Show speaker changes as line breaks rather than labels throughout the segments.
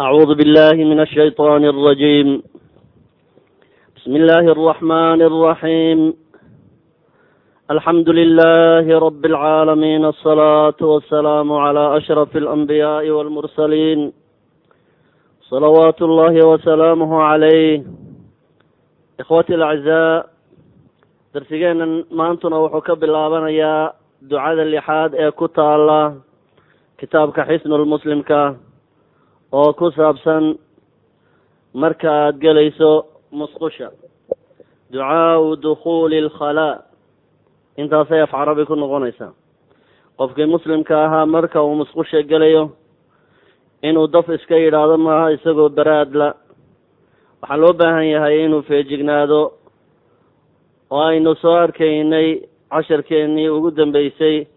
أعوذ بالله من الشيطان الرجيم بسم الله الرحمن الرحيم الحمد لله رب العالمين الصلاة والسلام على أشرف الأنبياء والمرسلين صلوات الله وسلامه عليه إخوتي الأعزاء darsigeena maantuna wuxuu ka bilaabanayaa ducada lixaad ee ku taala kitaabka xisnulmuslimka oo ku saabsan marka aada gelayso musqusha. Ducaau dukhuuli alkhalaa intaasay af carabi ku noqonaysaa. Qofkii muslimka ahaa marka uu musqusha gelayo inuu daf iska yidhaahdo maaha isagoo baraadla waxaa loo baahan yahay inuu feejignaado oo aynu soo arkaynay casharkeennii ugu dambeysay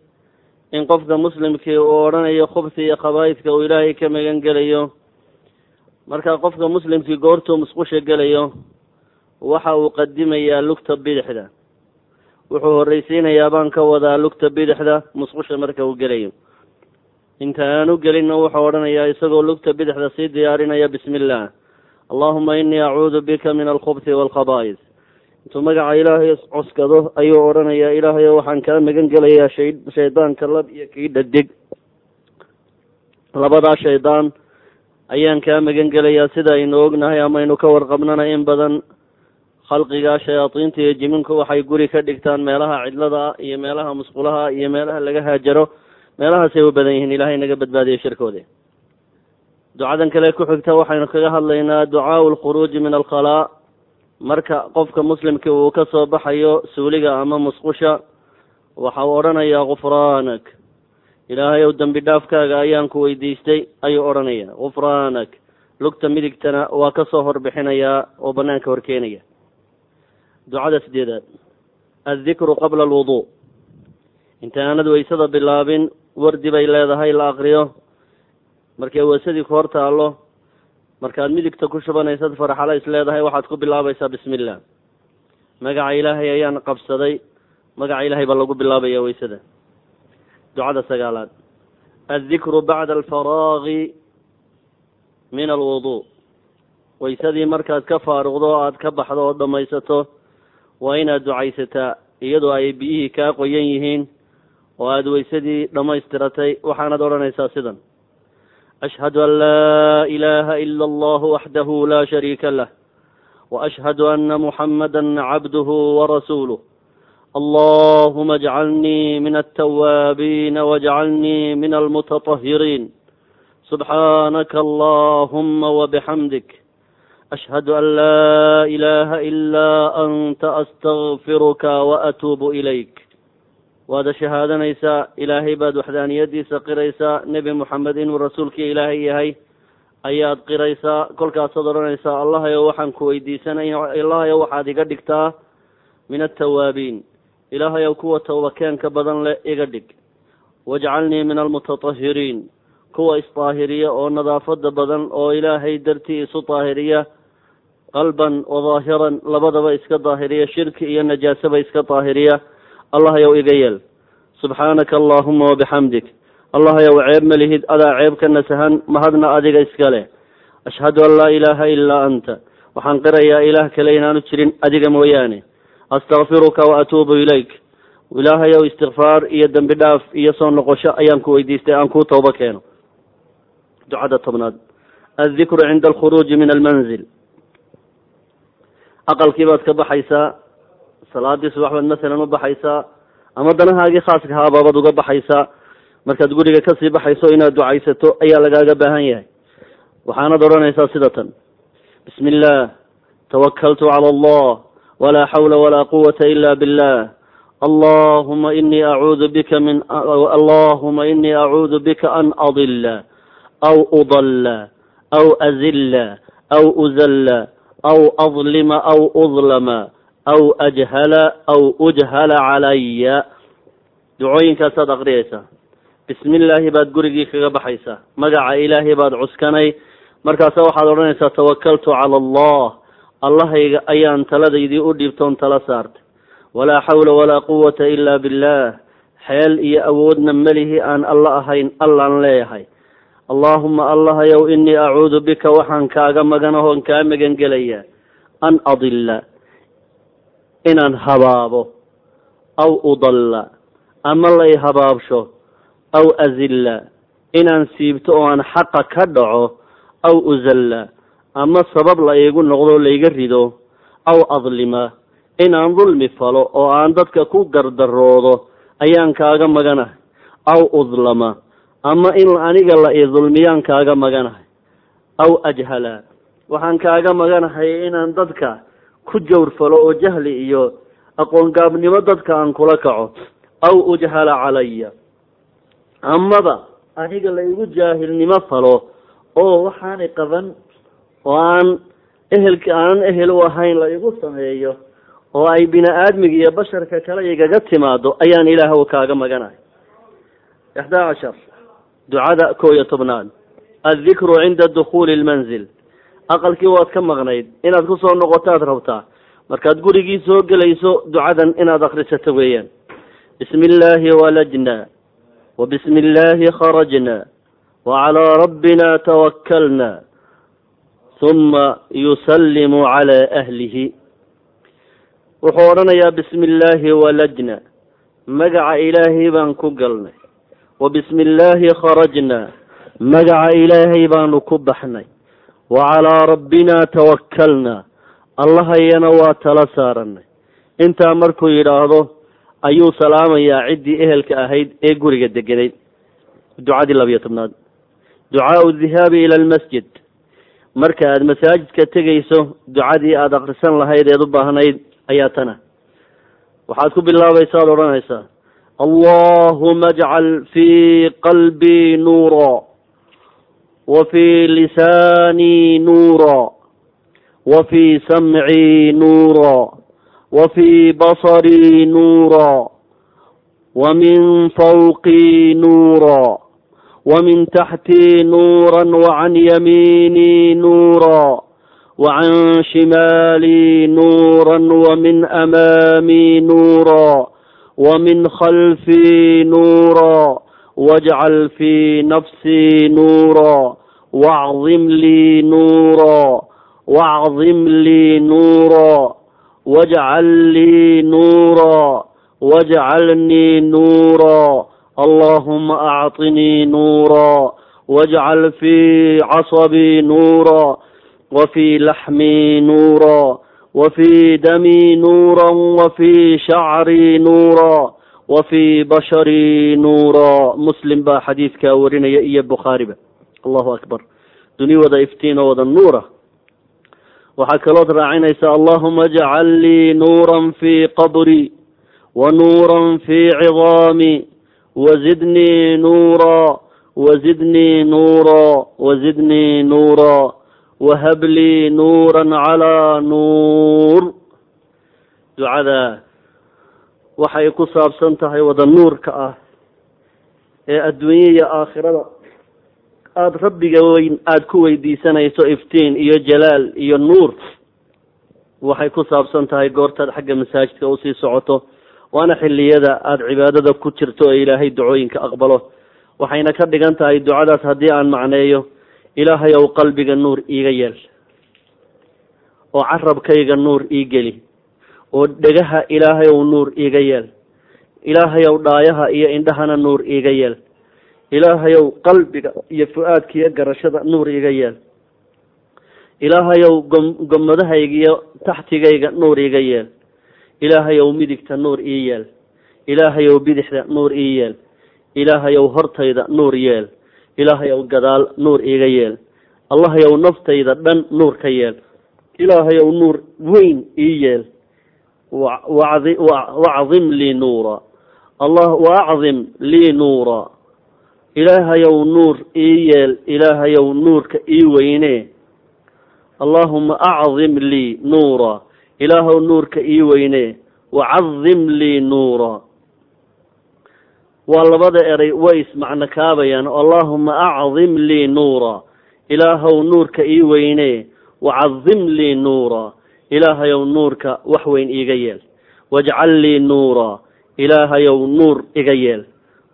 in qofka muslimkii uu odhanayo khubsi iyo khabaa'idka uu ilaahay ka magan gelayo. Marka qofka muslimkii goortuu musqusha gelayo waxa uu qadimayaa lugta bidixda. Wuxuu horreysiinayaa baan ka wadaa lugta bidixda musqusha marka uu gelayo. Inta aan u gelinna wuxuu odhanayaa isagoo lugta bidixda sii diyaarinaya bismi illah allahuma inii acuudu bika min alkhubsi waalkhabaa'is intuu magaca ilaahay coskado ayuu odhanayaa ilaahayo waxaan kaa magan gelayaa shay shaydaanka lab iyo kii dhadig. Labadaa shaydaan ayaan kaa magan gelayaa sida aynu ognahay ama aynu ka warqabnana in badan khalqiga shayaadiinta iyo jiminku waxay guri ka dhigtaan meelaha cidlada iyo meelaha musqulaha iyo meelaha laga haajaro. Meelahaasay u badan yihiin ilaahay naga badbaadiyo shirkooda ducadan kale ku xigta waxaynu kaga hadlaynaa ducaau lkhuruuji min alkhalaa marka qofka muslimkii uu ka soo baxayo suuliga ama musqusha waxa uu odhanayaa gufraanak ilaahay ow dembi dhaafkaaga ayaan ku weydiistay ayuu odhanaya gufraanak lugta midigtana waa ka soo horbixinayaa oo banaanka horkeenaya. Ducada sideedaad addikru qabla alwuduu inta aanad weysada bilaabin wardi bay leedahay la aqriyo markay weysadii ku hor taallo markaad midigta ku shubanaysad farxala is leedahay waxaad ku bilaabaysaa bismi illah magaca ilaahay ayaan qabsaday magaca ilaahay baa lagu bilaabaya weysada. Ducada sagaalaad. Addikru bacda alfaraagi min alwuduu weysadii markaad ka faaruqdo o aada ka baxdo oo dhammaysato waa inaad ducaysataa iyadoo ay biyihii kaa qoyan yihiin oo aada weysadii dhammaystiratay waxaanad odhanaysaa sidan ashhadu an laa ilaha ila allahu waxdahu la shariika lah waashhadu ana muxamada cabduhu warasuuluh allahuma ajcalnii min altawaabiina wajcalnii min almutatahiriin subxaanaka allahuma wabixamdik ashhadu an laa ilaha ilaa anta astakfiruka waatuubu ilayk waada shahaadanaysaa ilaahay baad waxdaaniyadiisa qiraysaa nebi moxamed inuu rasuulkii ilaahay yahay ayaad qiraysaa kolkaasaad odhanaysaa allahayow waxaan ku weydiisanaya allahayow waxaad iga dhigtaa min altawaabiin ilaahayow kuwa tawbakeenka badan leh iga dhig wajcalnii min almutatahiriin kuwa isdaahiriya oo nadaafada badan oo ilaahay dartii isu daahiriya qalban wa daahiran labadaba iska daahiriya shirki iyo najaasaba iska daahiriya allahayow iga yeel. Subxaanaka allahuma wabixamdik allahayow ceeb ma lihid adaa ceeb ka nasahan mahadna adiga iska leh. Ashhadu an laa ilaaha ilaa anta. Waxaan qirayaa ilaah kale inaanu jirin adiga mooyaane. Astakfiruka wa atuubu ilayk. Ilaahayow istikfaar iyo dembi dhaaf iyo soo noqosho ayaan ku weydiistay aan kuu toobo keeno. Ducada tobnaad. Addikru cinda alkhuruuji min almanzil. Aqalkii baad ka baxaysaa salaadii subax baad masalan u baxaysaa ama danahaagii khaaska haabaabad uga baxaysaa markaad guriga ka sii baxayso inaad ducaysato ayaa lagaaga baahan yahay. Waxaanad odhanaysaa sida tan. Bismi illah tawakaltu cala allah walaa xawla walaa quwata ila billah. Allahuma inii acuudu bika min allahuma inii acuudu bika an adila aw udalla aw azilla aw uzalla aw adlima aw udlama aw ajhala aw ujhala calaya ducooyinkaasaad aqriyaysaa bismi illaahi baad gurigii kaga baxaysaa magaca ilaahay baad cuskanay markaasa waxaad odhanaysaa tawakaltu cala allah allahayga ayaan taladaydii u dhiibtoon tala saartay walaa xawla walaa quwata ila billah xeel iyo awoodna melihi aan alla ahayn allaan leeyahay allaahuma allahayow inii acuudu bika waxaan kaaga maganahoon kaa magan gelayaa an adilla inaan habaabo aw udalla ama lay habaabsho aw azilla inaan siibto oo aan xaqa ka dhaco aw uzalla ama sabab la iigu noqdo layga rido aw adlima inaan dulmi falo oo aan dadka ku gardaroodo ayaan kaaga maganahay aw udlama ama in aniga la ii dulmiyaan kaaga maganahay aw ajhala waxaan kaaga maganahay inaan dadka ku jawr falo oo jahli iyo aqoongaabnimo dadka aan kula kaco aw ujhala calaya. Amaba aniga la igu jaahilnimo falo oo waxaanay qaban oo aan ehelka aanan ehel u ahayn la igu sameeyo oo ay bini aadmiga iyo basharka kale igaga timaado ayaan ilaahw kaaga maganahay. Ixdaa cashar ducada kow iyo tobnaad. Addikru cinda dukhuuli lmanzil aqalkii waad ka maqnayd inaad ku soo noqotaad rabtaa. Markaad gurigii soo gelayso ducadan inaad akrisato weeyaan. Bismi illaahi walajna wa bismi illaahi kharajna wa calaa rabbina tawakalna huma yusallimu calaa ahlihi. Wuxuu odhanayaa bismi illaahi walajna magaca ilaahay baan ku galnay. Wa bismi illaahi kharajna magaca ilaahay baanu ku baxnay wa calaa rabbina tawakalna allahayana waa tala saaranay intaa markuu yidhaahdo ayuu salaamayaa ciddii ehelka ahayd ee guriga degenayd ducadii labiyo tobnaad ducaau dhihaabi ila almasjid marka aada masaajidka tegayso ducadii aada akrisan lahayd eed u baahnayd ayaa tana waxaad ku bilaabaysa ad odhanaysaa allahuma ajcal fii qalbii nuura wa fii lisaanii nuura wa fii samcii nuura wa fii basarii nuura wa min fawqii nuura wa min taxtii nuura wacan yamiinii nuura wacan shimaalii nuura wamin amaamii nuura wamin khalfii nuura wajcal fii nafsii nuura wacdim lii nuura wacdim lii nuura wajcal lii nuura wajcalnii nuura allahuma acطinii nuura wajcal fii casabii nuura wfii laxmii nuura wafii damii nuura wafii shacrii nuura wafii basharii nuura muslim baa xadiidkaa warinaya iyo bukhaariba allahu akbar duni wada iftiin oo wada nuura waxaa kalood raacinaysa allahuma ajcal lii nuura fii qabrii wa nuura fii cidaamii wazidnii nuura wazidnii nuura wazidnii nuura wahab lii nuura calaa nuur ducada waxay ku saabsan tahay wada nuurka ah ee adduunya iyo aakhirada. Aada rabbiga weyn aada ku weydiisanayso iftiin iyo jalaal iyo nuur waxay ku saabsan tahay goortaad xagga masaajidka u sii socoto waana xilliyada aada cibaadada ku jirto ee ilaahay ducooyinka aqbalo. Waxayna ka dhigan tahay ducadaas haddii aan macneeyo ilaahay ow qalbiga nuur iiga yeel oo carabkayga nuur ii geli oo dhegaha ilaahay ow nuur iiga yeel. Ilaahay ow dhaayaha iyo indhahana nuur iiga yeel. Ilaahay ow qalbiga iyo fu-aadka iyo garashada nuur iiga yeel. Ilaahay ow gom gomadahayga iyo taxtigayga nuur iiga yeel. Ilaahay ow midigta nuur ii yeel. Ilaahay ow bidixda nuur ii yeel. Ilaahay ow hortayda nuur yeel. Ilaahay ow gadaal nuur iiga yeel. Allahay ow naftayda dhan nuur ka yeel. Ilaahay ow nuur weyn ii yeel wacdim lii nuura allah waacdim lii nuura ilaahay ow nuur ii yeel ilaahay ow nuurka ii weyne allahuma acdim lii nuura ilaahow nuurka ii weyne wacadim lii nuura waa labada eray way ismacno kaabayaan allahuma acdim lii nuura ilaahow nuurka ii weyne wacadim lii nuura ilaahayow nuurka wax weyn iiga yeel. Wajcal lii nuura ilaahayow nuur iga yeel.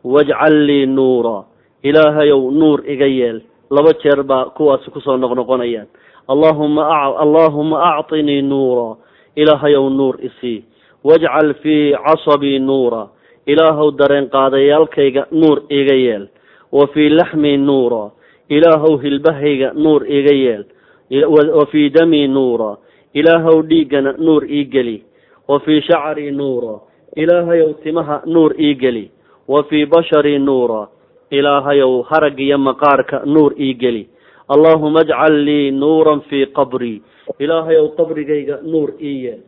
Wajcal lii nuura ilaahayow nuur iga yeel. Laba jeer baa kuwaasi ku soo noqnoqonayaan. Allahuma allaahuma acطinii nuura ilaahayow nuur isii wajcal fii casabii nuura ilaahow dareen qaadayaalkayga nuur iga yeel. Wa fii laxmii nuura ilaahow hilbahayga nuur iga yeel. Wa fii damii nuura ilaahow dhiiggana nuur ii geli. Wa fii shacrii nuura ilaahayow timaha nuur ii geli. Wa fii basharii nuura ilaahayow harag iyo maqaarka nuur ii geli. Allaahuma ajcal lii nuuran fii qabrii ilaahayow qabrigayga nuur ii yeel.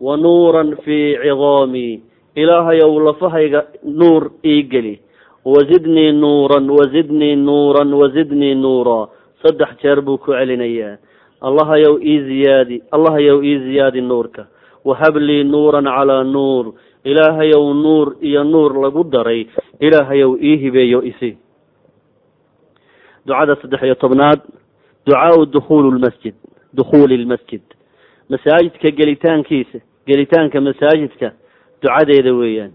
Wa nuuran fii cidaamii ilaahayow lafahayga nuur ii geli. Wazidnii nuuran wazidnii nuuran wazidnii nuura saddex jeer buu ku celinayaa allahayow ii ziyaadi allahayow ii ziyaadi nuurka. Wahab lii nuuran calaa nuur. Ilaahayow nuur iyo nuur lagu daray. Ilaahayow ii hibeeyo isi. Ducada saddex iyo tobnaad. Ducaau dukhuulu lmasjid dukhuuli lmasjid masaajidka gelitaankiisa gelitaanka masaajidka ducadeeda weeyaan.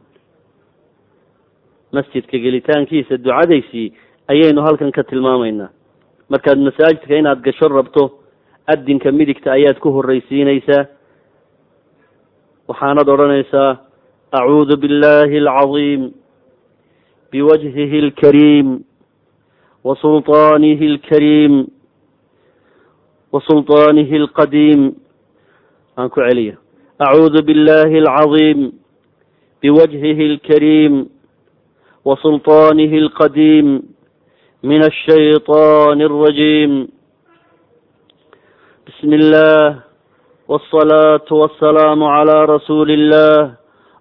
Masjidka gelitaankiisa ducadaysii ayaynu halkan ka tilmaamaynaa. Markaad masaajidka inaad gasho rabto adinka midigta ayaad ku horeysiinaysaa waxaanad odhanaysaa acuudu biاllahi alcaظiim biwajhihi اlkariim wasulطaanihi اlkariim wasulطaanihi اlqadiim aan ku celiya acuudu biاllahi alcaظiim biwajhihi اlkariim wasulطaanihi اlqadiim min الshayطaani الrajiim bismi اllah والصلاة والسلام على رسول الله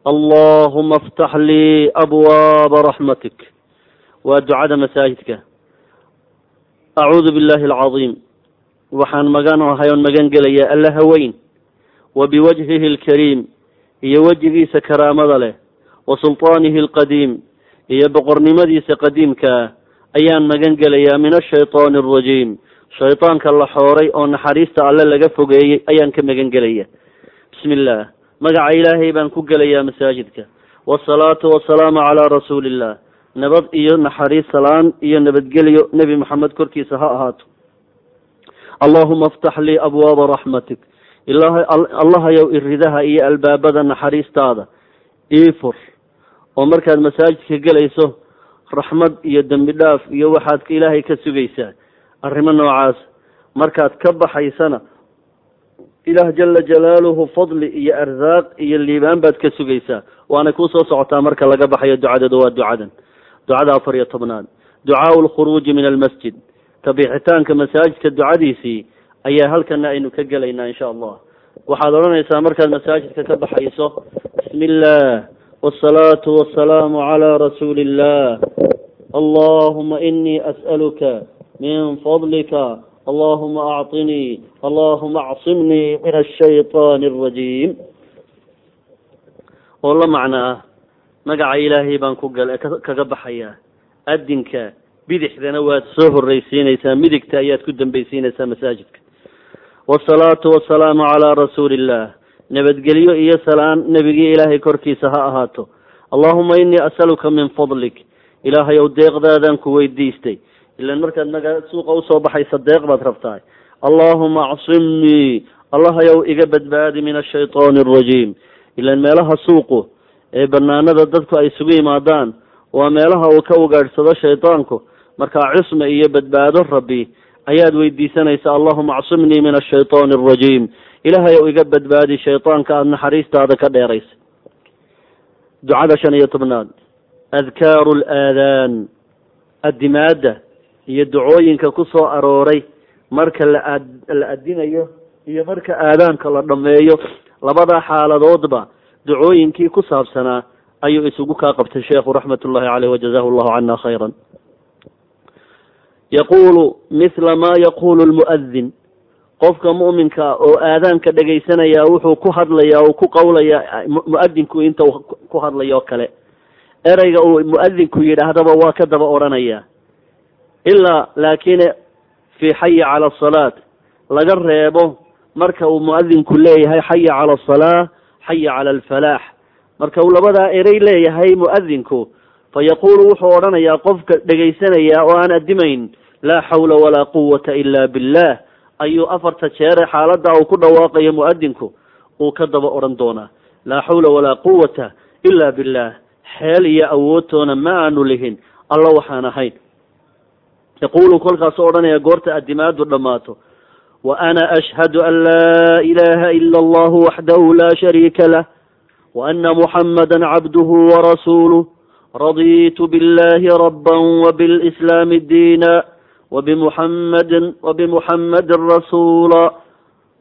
اللهم افتح لي أبواب رحمتك ودعاء مساجدك أعوذ بالله العظيم وحان مغان وحيون مغان قليا الله وين وبوجهه الكريم هي وجهي سكرام له وسلطانه القديم هي بقرنمدي قديمك أيان مغان قليا من الشيطان الرجيم shaydaanka la xooray oo naxariista alle laga fogeeyey ayaan ka magan gelaya bismi illaah magaca ilaahay baan ku gelayaa masaajidka. Wasalaatu wasalaamu calaa rasuuliillah nabad iyo naxariis salaan iyo nabadgelyo nebi maxamed korkiisa ha ahaato. Allahuma aftax lii abwaaba raxmatik. Ilaah allahayow iridaha iyo albaabada naxariistaada. Ii fur. Oo markaad masaajidka gelayso raxmad iyo dembi dhaaf iyo waxaad ilaahay ka sugaysaa arrimo noocaas. Markaad ka baxaysana ilaah jala jalaaluhu fadli iyo arsaaq iyo liibaan baad ka sugaysaa. Waana kuu soo socotaa marka laga baxayo ducadeedu waa ducadan. Ducada afar iyo tobnaad. Ducaau lkhuruuji min almasjid. Kabixitaanka masaajidka ducadiisii ayaa halkana aynu ka gelaynaa insha allah. Waxaad odhanaysaa markaad masaajidka ka baxayso bismi illah wsalaatu wasalaamu calaa rasuuli illah allahuma inii as'aluka min fadlika allahuma acطinii allahuma acsimnii min ashayطaani alrajiim oo la macno ah magaca ilaahay baan ku gal kaga baxayaa adinka bidixdana waad soo horreysiinaysaa midigta ayaad ku dambaysiinaysaa masaajidka wasalaatu wasalaamu calaa rasuuli illah nabadgelyo iyo salaan nebigii ilaahay korkiisa ha ahaato allahuma inii asaluka min fadlik ilaahayow deeqdaadaan ku weydiistay ilan markaad magaa suuqa u soo baxaysa deeq baad rabtaa allahuma acsimnii allahayow iga badbaadi min ashayطaani alrajiim ilan meelaha suuqu ee banaanada dadku ay isugu yimaadaan waa meelaha uu ka ugaadhsado shaydaanku markaa cisme iyo badbaado rabbi ayaad weydiisanaysa allahuma acsimnii min ashayطaani alrajiim ilaahayow iga badbaadi shaydaanka aada naxariistaada ka dheeraysa. Ducada shan iyo tobnaad. Adkaaru laadaan adimaada iyo ducooyinka ku soo arooray marka la la adinayo iyo marka aadaanka la dhameeyo labada xaaladoodba ducooyinkii ku saabsanaa ayuu isugu kaa qabtay sheekhu raxmat ullahi caleyh wajazahu llahu cana khayra yaquulu mithla ma yaqulu lmu'adin qofka mu'minka oo aadaanka dhegaysanaya wuxuu ku hadlayaa uu ku qawlayaa mu'adinku inta ku hadlayo kale. Ereyga uu mu'adinku yidhaahdaba waa ka daba odhanaya ilaa laakine fii xayi cala asalaat laga reebo marka uu mu'adinku leeyahay xaya cala asalaa xaya cala alfalaax. Marka uu labadaa erey leeyahay mu'adinku fa yaquulu wuxuu odhanayaa qofka dhegaysanaya oo aan addimayn laa xawla walaa quwata ila billah ayuu afarta jeere xaaladda uu ku dhawaaqayo mu'adinku uu ka daba odhan doonaa laa xawla walaa quwata ila billah xeel iyo awoodtoona ma aanu lihin alla waxaan ahayn yaquulu kolkaasu odhanaya goorta addimaadu dhammaato wa ana ashhadu an laa ilaha ila allahu waxdahu laa shariika lah wa ana muxamada cabduhu warasuuluh raditu billahi raba wbilslaami diina wbimuxamadi wbimuxamadin rasuula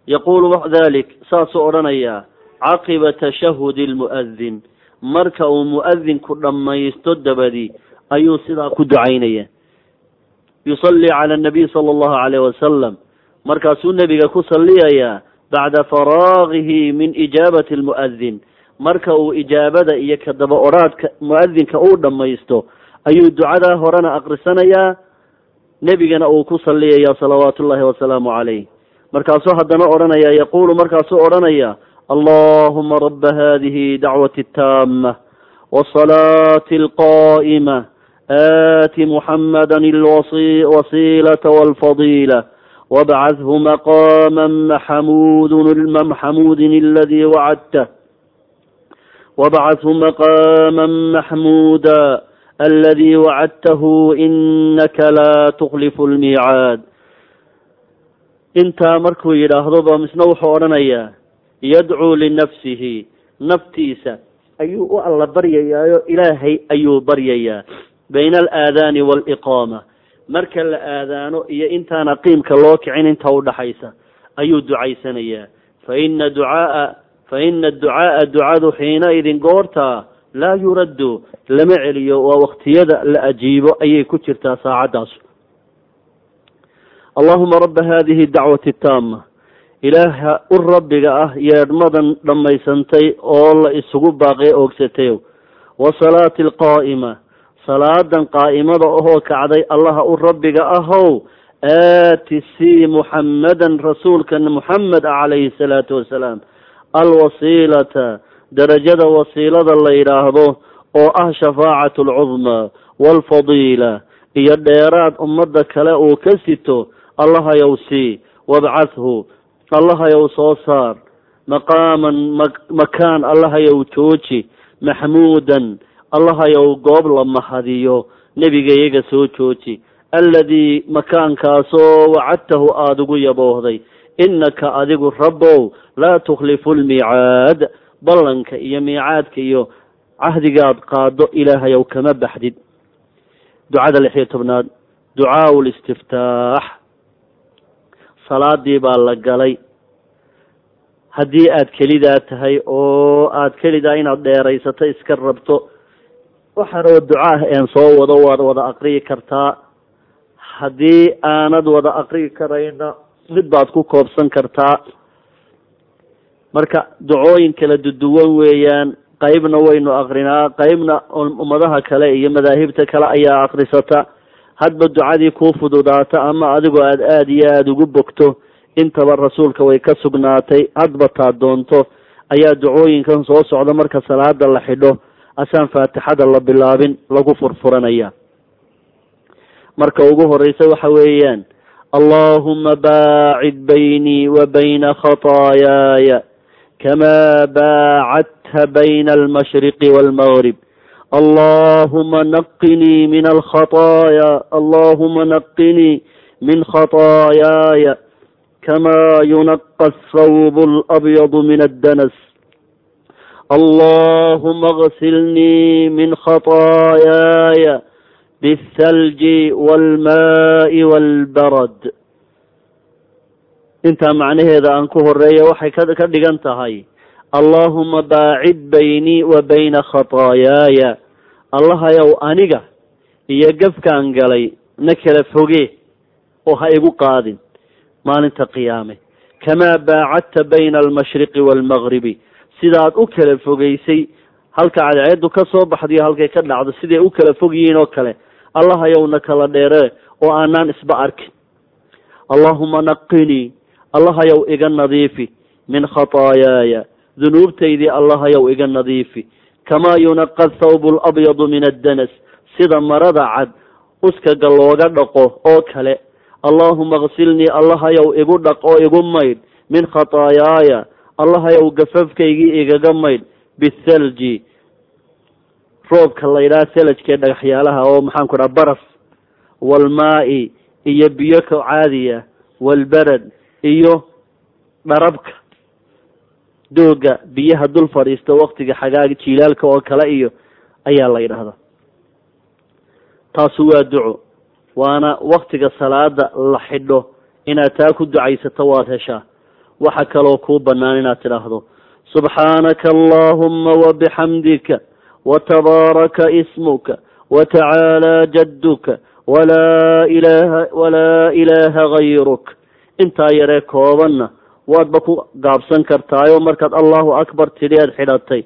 yaquulu dalik saasuu odhanayaa caqiba tashahudi lmu'adin marka uu mu'adinku dhammaysto dabadi ayuu sidaa ku ducaynaya yusalli cala anabiy sala allahu calayh wasalam markaasuu nebiga ku salliyayaa bacda faraagihi min ijaabati almu'adin marka uu ijaabada iyo ka daba odhaadka mu'adinka uu dhammaysto ayuu ducadaa horena aqrisanayaa nebigana uu ku salliyaya salawaatu ullahi wasalaamu calayh markaasuu haddana odhanaya yaquulu markaasuu odhanaya allahuma raba hadihi dacwati taama wasalaati alqa'ima aati muxamada alwasiilata walfadila wabcathu maqama maxamudun maxamudin aladi wacadtah wabcathu maqama maxmuda aladi wacadtahu inaka laa tuklifu lmiicaad intaa markuu yidhaahdo ba misna wuxuu odhanayaa yadcuu linafsihi naftiisa ayuu u alla baryayaayo ilaahay ayuu baryayaa bayna alaadaani waaliqaama marka la aadaano iyo intaana qiimka loo kicin inta udhaxaysa ayuu ducaysanayaa fa ina ducaaa fa ina adducaaa ducadu xiinaidin goortaa laa yuraddu lama celiyo waa waktiyada la ajiibo ayay ku jirtaa saacaddaas. Allahuma raba hadihi dacwati taama ilaaha u rabbiga ah yeedhmadan dhammaysantay oo la isugu baaqee oogsatayow wasalaati alqaa'ima salaadan qaa'imada ahoo kacday allaha u rabbiga ahow aati sii muxammadan rasuulkan muxamed calayhi salaatu wasalaam. Alwasiilata darajada wasiilada la yidhaahdo oo ah shafaacatu alcudmaa waalfadiila iyo dheeraad ummadda kale uu ka sito allahayow sii wabcathu allahayow soo saar. Maqaaman makaan allahayow jooji. Maxmuudan allahayow goob la mahadiyo nebiga iyaga soo jooji. Alladii makaankaasoo wacadtahu aada ugu yaboohday. Innaka adigu rabbow laa tukhlifu lmiicaad ballanka iyo miicaadka iyo cahdigaad qaado ilaahayow kama baxdid. Ducada lix iyo tobnaad ducaau listiftaax salaadii baa la galay. Haddii aad kelidaa tahay oo aad kelidaa inaad dheeraysato iska rabto waxaan oo ducaah een soo wado waad wada aqriyi kartaa haddii aanad wada aqriyi karayna mid baad ku koobsan kartaa marka ducooyin kala duduwan weeyaan. Qeybna waynu akrinaa qeybna ummadaha kale iyo madaahibta kale ayaa akrisata hadba ducadii kuu fududaata ama adigoo aad aada iyo aada ugu bogto intaba rasuulka way ka sugnaatay. Hadba taa doonto ayaa ducooyinkan soo socda marka salaada la xidho asaan faatixada la bilaabin lagu furfuranaya. Marka ugu horeysa waxa weeyaan allahuma baacid baynii wa bayna khataayaaya kama baacadta bayna almashriqi waalmagrib allahuma naqinii min alkhataaya allahuma naqinii min khataayaaya kama yunaqa athawb alabyadu min addanas allahuma اغsilnii min khataayaaya biالthalji wاlmaai wاlbarad intaa macnaheeda aan ku horeeya waxay ka dhigan tahay allaahuma baacid baynii wa bayna khataayaaya allahayow aniga iyo gafkaan galay na kala foge oo ha igu qaadin maalinta qiyaame kamaa baacadta bayna almashriqi waalmagribi sidaad u kala fogeysay halka cadceedu ka soo baxdayo halkay ka dhacdo siday u kala fog yihiin oo kale? Allahayow na kala dheere oo aanaan isba arkin. Allaahuma naqinii allahayow iga nadiifi min khataayaaya. Dunuubtaydii allahayow iga nadiifi. Kamaa yunaqa thawbu alabyadu min addanas. Sida marada cad uskaga looga dhaqo oo kale. Allaahuma ksilnii allahayow igu dhaq oo igu maydh min khataayaaya allahayow gafafkaygii igaga maydh bithalji. Roobka la ydhaha thalajkee dhagaxyaalaha oo maxaan ku dhaha baraf waalmaa'i iyo biyo ka caadiya waalbarad iyo dharabka. Dooga biyaha dul fadhiista waktiga xagaaga jiilaalka oo kale iyo ayaa la yidhaahdaa. Taasu waa duco waana waktiga salaada la xidho. Inaad taa ku ducaysato waad heshaa waxa kaloo kuu bannaan inaad tidhaahdo. Subxaanaka allahuma wabixamdika watabaaraka ismuka watacaalaa jadduka walaa ilaha walaa ilaaha gayruk. Intaa yaree koobanna waadba ku gaabsan kartaayoo markaad allahu akbar tidhi aad xidhatay.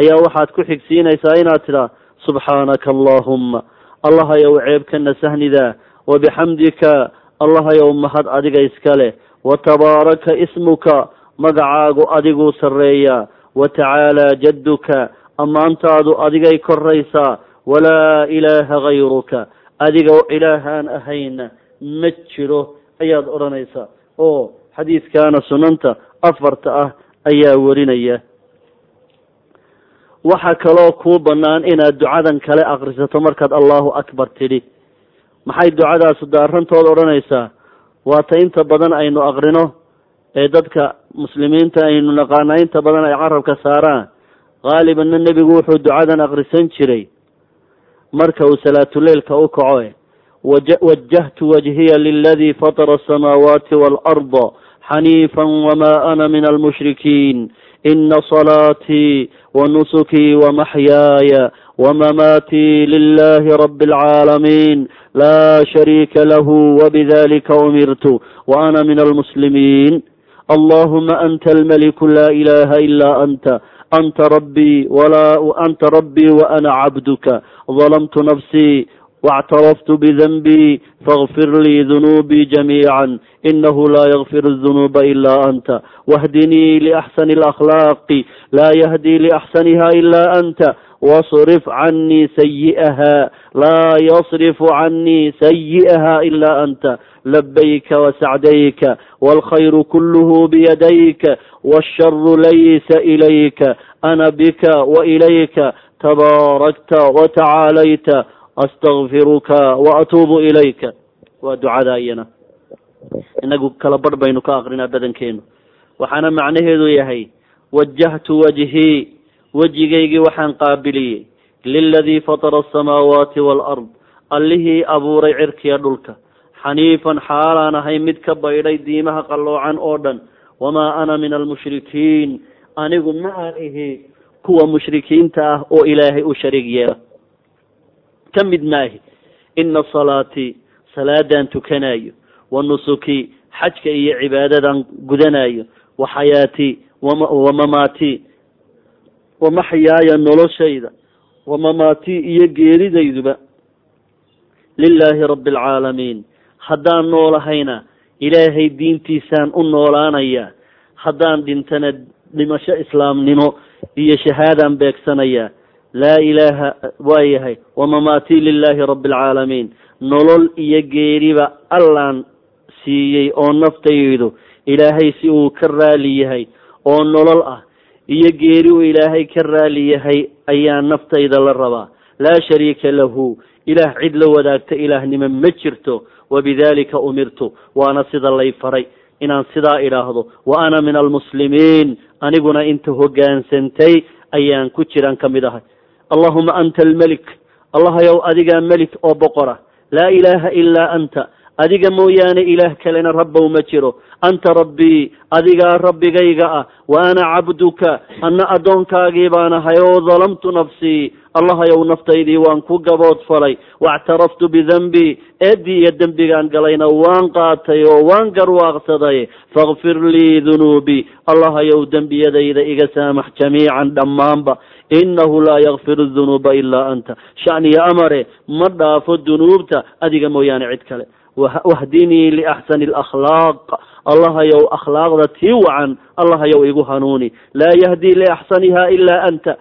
Ayaa waxaad ku xigsiinaysaa inaad tidhaa subxaanaka allahumma allahayow ceebkana sahnidaa wabixamdika allahayow mahad adiga iska leh watabaaraka ismuka magacaagu adiguu sarreeyaa watacaalaa jadduka ammaantaadu adigay koraysaa walaa ilaaha gayruka adiga ilaahaan ahayna ma jiro ayaad odhanaysaa. Oo xadiidkaana sunanta afarta ah ayaa warinaya. Waxaa kaloo kuu bannaan inaad ducadan kale akrisato markaad allahu akbar tidhi. Maxay ducadaasu daarantood odhanaysaa waata inta badan aynu akrino ee dadka muslimiinta aynu naqaana inta badan ay carabka saaraan. Haalibanna nebigu wuxuu ducadan akrisan jiray. Marka uu salaatuleilka u kaco wajahtu wajhiya liladii fatara asamaawaati waalarda xaniifa wma ana min almushrikiin ina salaatii wanusukii ومماتي لله رب العالمين لا شريك له وبذلك أمرت وأنا من المسلمين اللهم أنت الملك لا إله إلا أنت أنت ربي ولا أنت ربي وأنا عبدك ظلمت نفسي واعترفت بذنبي فاغفر لي ذنوبي جميعا إنه لا يغفر الذنوب إلا أنت واهدني لأحسن الأخلاق لا يهدي لأحسنها إلا أنت wasrif canii sayi'aha laa yصrifu canii sayi'aha ila anta labayka wasacdayka wاlkhayru kulh biyadayka wالsharu laysa ilayka ana bika wailayka tabaarakta watacaalayta astaqfiruka waatuubu ilayka waa ducada iyana inagu kala barh baynu ka akrinaa badankeenu waxaana macnaheedu yahay wajahtu wajhii wejigaygii waxaan qaabiliyey liladii fatara asamaawaati waalard allihii abuuray cirkiya dhulka. Xaniifan xaalaan ahay mid ka baydhay diimaha qalloocan oo dhan. Wamaa ana min almushrikiin anigu ma aan ihi kuwa mushrikiinta ah oo ilaahay u shariig yeela. Ka mid maahi ina salaatii salaadaan tukanayo wa nusukii xajka iyo cibaadadan gudanayo wa xayaatii wa mamaatii wa maxyaaya noloshayda wa mamaatii iyo geeridayduba lilaahi rabbi alcaalamiin haddaan noolahayna ilaahay diintiisaan u noolaanayaa haddaan dhintana dhimasho islaamnimo iyo shahaadaan beegsanayaa laa ilaaha waa yahay wamamaatii lilaahi rabbi alcaalamiin nolol iyo geeriba allaan siiyey oo naftaydu ilaahay si uu ka raali yahay oo nolol ah iyo geeri uu ilaahay ka raali yahay ayaa naftayda la rabaa. Laa shariika lahu. Ilaah cid la wadaagta ilaahnimo ma jirto. Wabidalika umirtu. Waana sida lay faray. Inaan sidaa idhaahdo wa ana min almuslimiin. Aniguna inta hoggaansantay ayaan ku jiraan ka mid ahay. Allahuma anta almelik allahayow adigaa melik oo boqora. Laa ilaaha ilaa anta adiga mooyaane ilaah kalena rabbow ma jiro. Anta rabbii adigaa rabbigayga ah wa ana cabduka anna addoonkaagii baan ahay oo dalamtu nafsii allahayow naftaydii waan ku gabood falay. Waactaraftu bidenbii eeddii iyo dembigaan galayna waan qaatay oo waan garwaaqsaday. Fakfir lii dunuubii allahayow dembiyadayda iga saamax jamiican dhammaanba. Inahu laa yakfiru dunuuba ilaa anta. Shaniyo amare ma dhaafo dunuubta adiga mooyaane cid kale wahdinii liaxsani alakhlaaq allahayow akhlaaqda tii wacan allahayow igu hanuuni laa yahdii liaxsaniha ilaa anta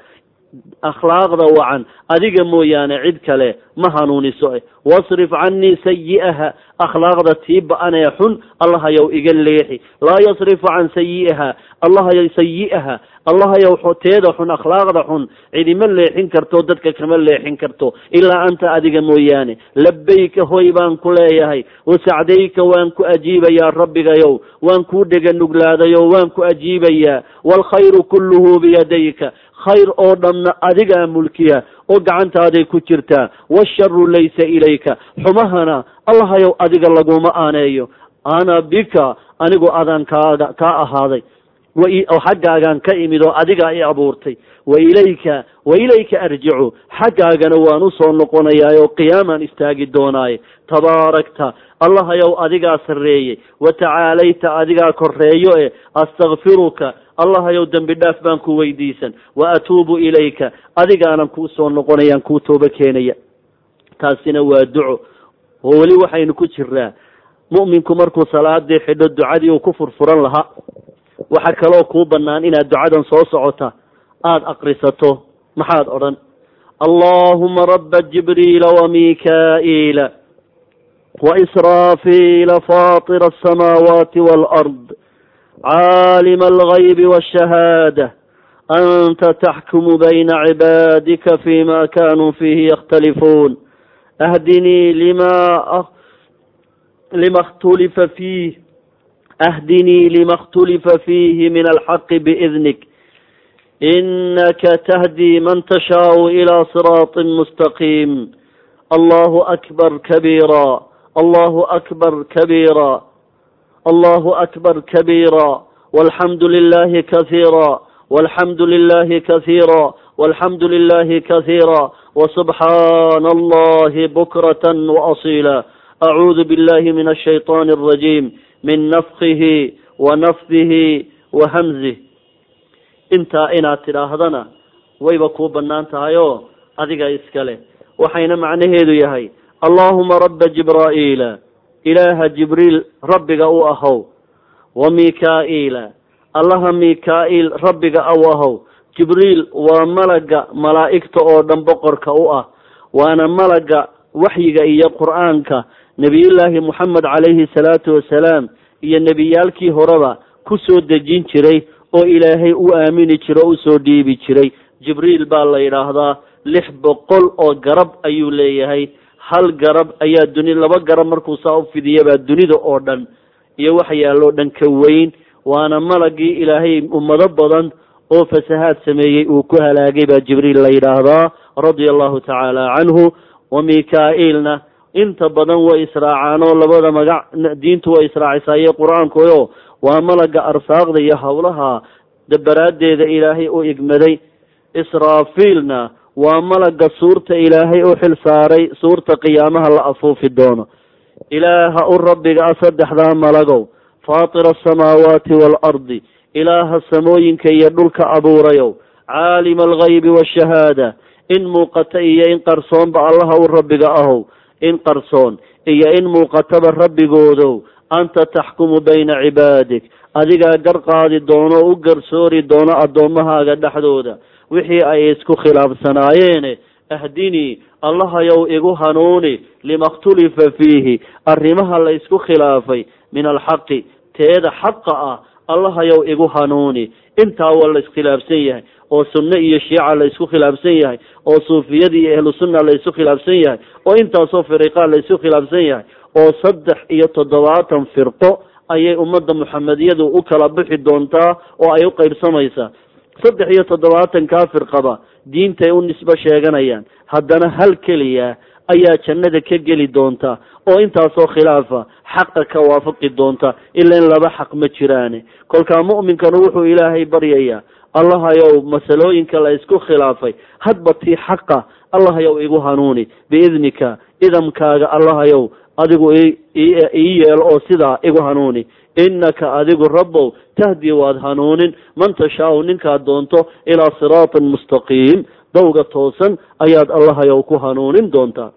akhlaaqda wacan. Adiga mooyaane cid kale ma hanuuniso. Eh wasrif canii sayi'aha. Akhlaaqda tii ba'anee xun allahayow iga leexi. Laa yasrifu can sayi'iha allahayow sayi'aha. Allahayow teeda xun akhlaaqda xun. Cidima leexin karto dadka kama leexin karto. Ilaa anta adiga mooyaane labayka hoy baan ku leeyahay. Wasacdayka waan ku ajiibayaa rabbigayow. Waan kuu dhega nuglaadayo waan ku ajiibayaa. Waalkhayru kulluhu biyadayka khayr oo dhanna adigaa mulkiya oo gacantaaday ku jirtaa washaru laysa ilayka. Xumahana allahayow adiga laguma aaneeyo. Ana bika anigu adaan kaaga kaa ahaaday oo xaggaagaan ka imid oo adigaa i abuurtay. Wa ilayka wa ilayka arjicu. Xaggaagana waan u soo noqonayaa oo qiyaamaan istaagi doonaaye. Tabaarakta allahayow adigaa sarreeyey. Wa tacaalayta adigaa korreeyo e astakfiruka allahayow dembi dhaaf baan ku weydiisan. Wa atuubu ilayka. Adigaanan kuu soo noqonayaan kuu tooba keenaya. Taasina waa duco. Oo weli waxaynu ku jiraa mu'minku markuu salaadii xidho ducadii uu ku furfuran lahaa waxaa kaloo kuu bannaan inaad ducadan soo socota aada akrisato maxaad odhan allahuma raba jibriila wamikaa'iila waisraafiila faatira asamaawaati waalard caalima algaybi waashahaada anta taxkumu bayna cibaadika fima kanuu fiihi yakhtalifuun ahdinii lima lima اkhtulifa fiih ahdinii lima اkhtulifa fiihi min alxaqi biidnik inaka tahdi man tashaau ilaa siraaطi mustaqiim allahu akbar kabiira allahu akbar kabiira allahu akbar kabiira walxamdu lilahi kasiira walxamdu lilahi kasiira walxamdu lilahi kasiira وسبحaan اllahi bukrة وأصيila acuudu biاllahi min الshayطan الرaجيم min nafkihi wa nafdihi wa hamzih intaa inaad tidhaahdana wayba kuu bannaan tahay oo adiga iskale waxayna macnaheedu yahay allaahuma rabba jibraa'iila ilaaha jibriil rabbiga u ahow wa mikaa'iila allaha mikaa'iil rabbiga u ahow. Jibriil waa malaga malaa'igta oo dhan boqorka u ah waana malaga waxyiga iyo qur'aanka nebiyullaahi moxamed calayhi salaatu wasalaam iyo nebiyaalkii horeba ku soo dejin jiray oo ilaahay u aamini jiro o u soo dhiibi jiray. Jibriil baa la yidhaahdaa lix boqol oo garab ayuu leeyahay. Hal garab ayaa duni laba garab markuu saa u fidiyabaa dunida oo dhan. Iyo waxa yaalloo dhan ka weyn. Waana malagii ilaahay ummado badan oo fasahaad sameeyey uu ku halaagay baa jibriil la yidhaahdaa radia allahu tacaala canhu. Wa mika-iilna inta badan way israacaan oo labada magac diintu way israacisaaye qur'aankuyo waa malaga arsaaqda iyo howlaha dabaraaddeeda ilaahay u igmaday. Israafiilna waa malaga suurta ilaahay u xil saaray suurta qiyaamaha la afuufi doono. Ilaaha u rabbiga a saddexdaa malagow faatira asamaawaati waalardi ilaaha samooyinka iyo dhulka abuurayow caalima algaybi waashahaada in muuqata iyo in qarsoonba allaha u rabbiga ahow in qarsoon iyo in muuqataba rabbigoodow anta taxkumu bayna cibaadik adigaa gar qaadi doono u garsoori doono addoommahaaga dhexdooda wixii ay isku khilaafsanaayeene ahdinii allahayow igu hanuuni lima khtulifa fiihi arrimaha la isku khilaafay min alxaqi teeda xaqa ah allahayow igu hanuuni intaa waa la iskhilaafsan yahay oo sunno iyo shiica la isku khilaafsan yahay oo suufiyada iyo ahlu sunna la isku khilaafsan yahay oo intaasoo firiqaa la isku khilaafsan yahay oo saddex iyo toddobaatan firqo ayay ummadda muxamediyadu u kala bixi doontaa oo ay u qaybsamaysaa. Saddex iyo toddobaatankaa firqaba diintay u nisbo sheeganayaan. Haddana hal keliya ayaa jannada ka geli doonta oo intaasoo khilaafa xaqa ka waafaqi doonta ila in laba xaq ma jiraane. Kolkaa mu'minkanu wuxuu ilaahay baryayaa allahayow masalooyinka la isku khilaafay. Hadba tii xaqa allahayow igu hanuuni. Biidnika idamkaaga allahayow adigu ii yeel oo sidaa igu hanuuni. Innaka adigu rabbow tahdi waad hanuunin. Man tashaau ninkaad doonto ilaa siraatin mustaqiim. Dawga toosan ayaad allahayow ku hanuunin doontaa.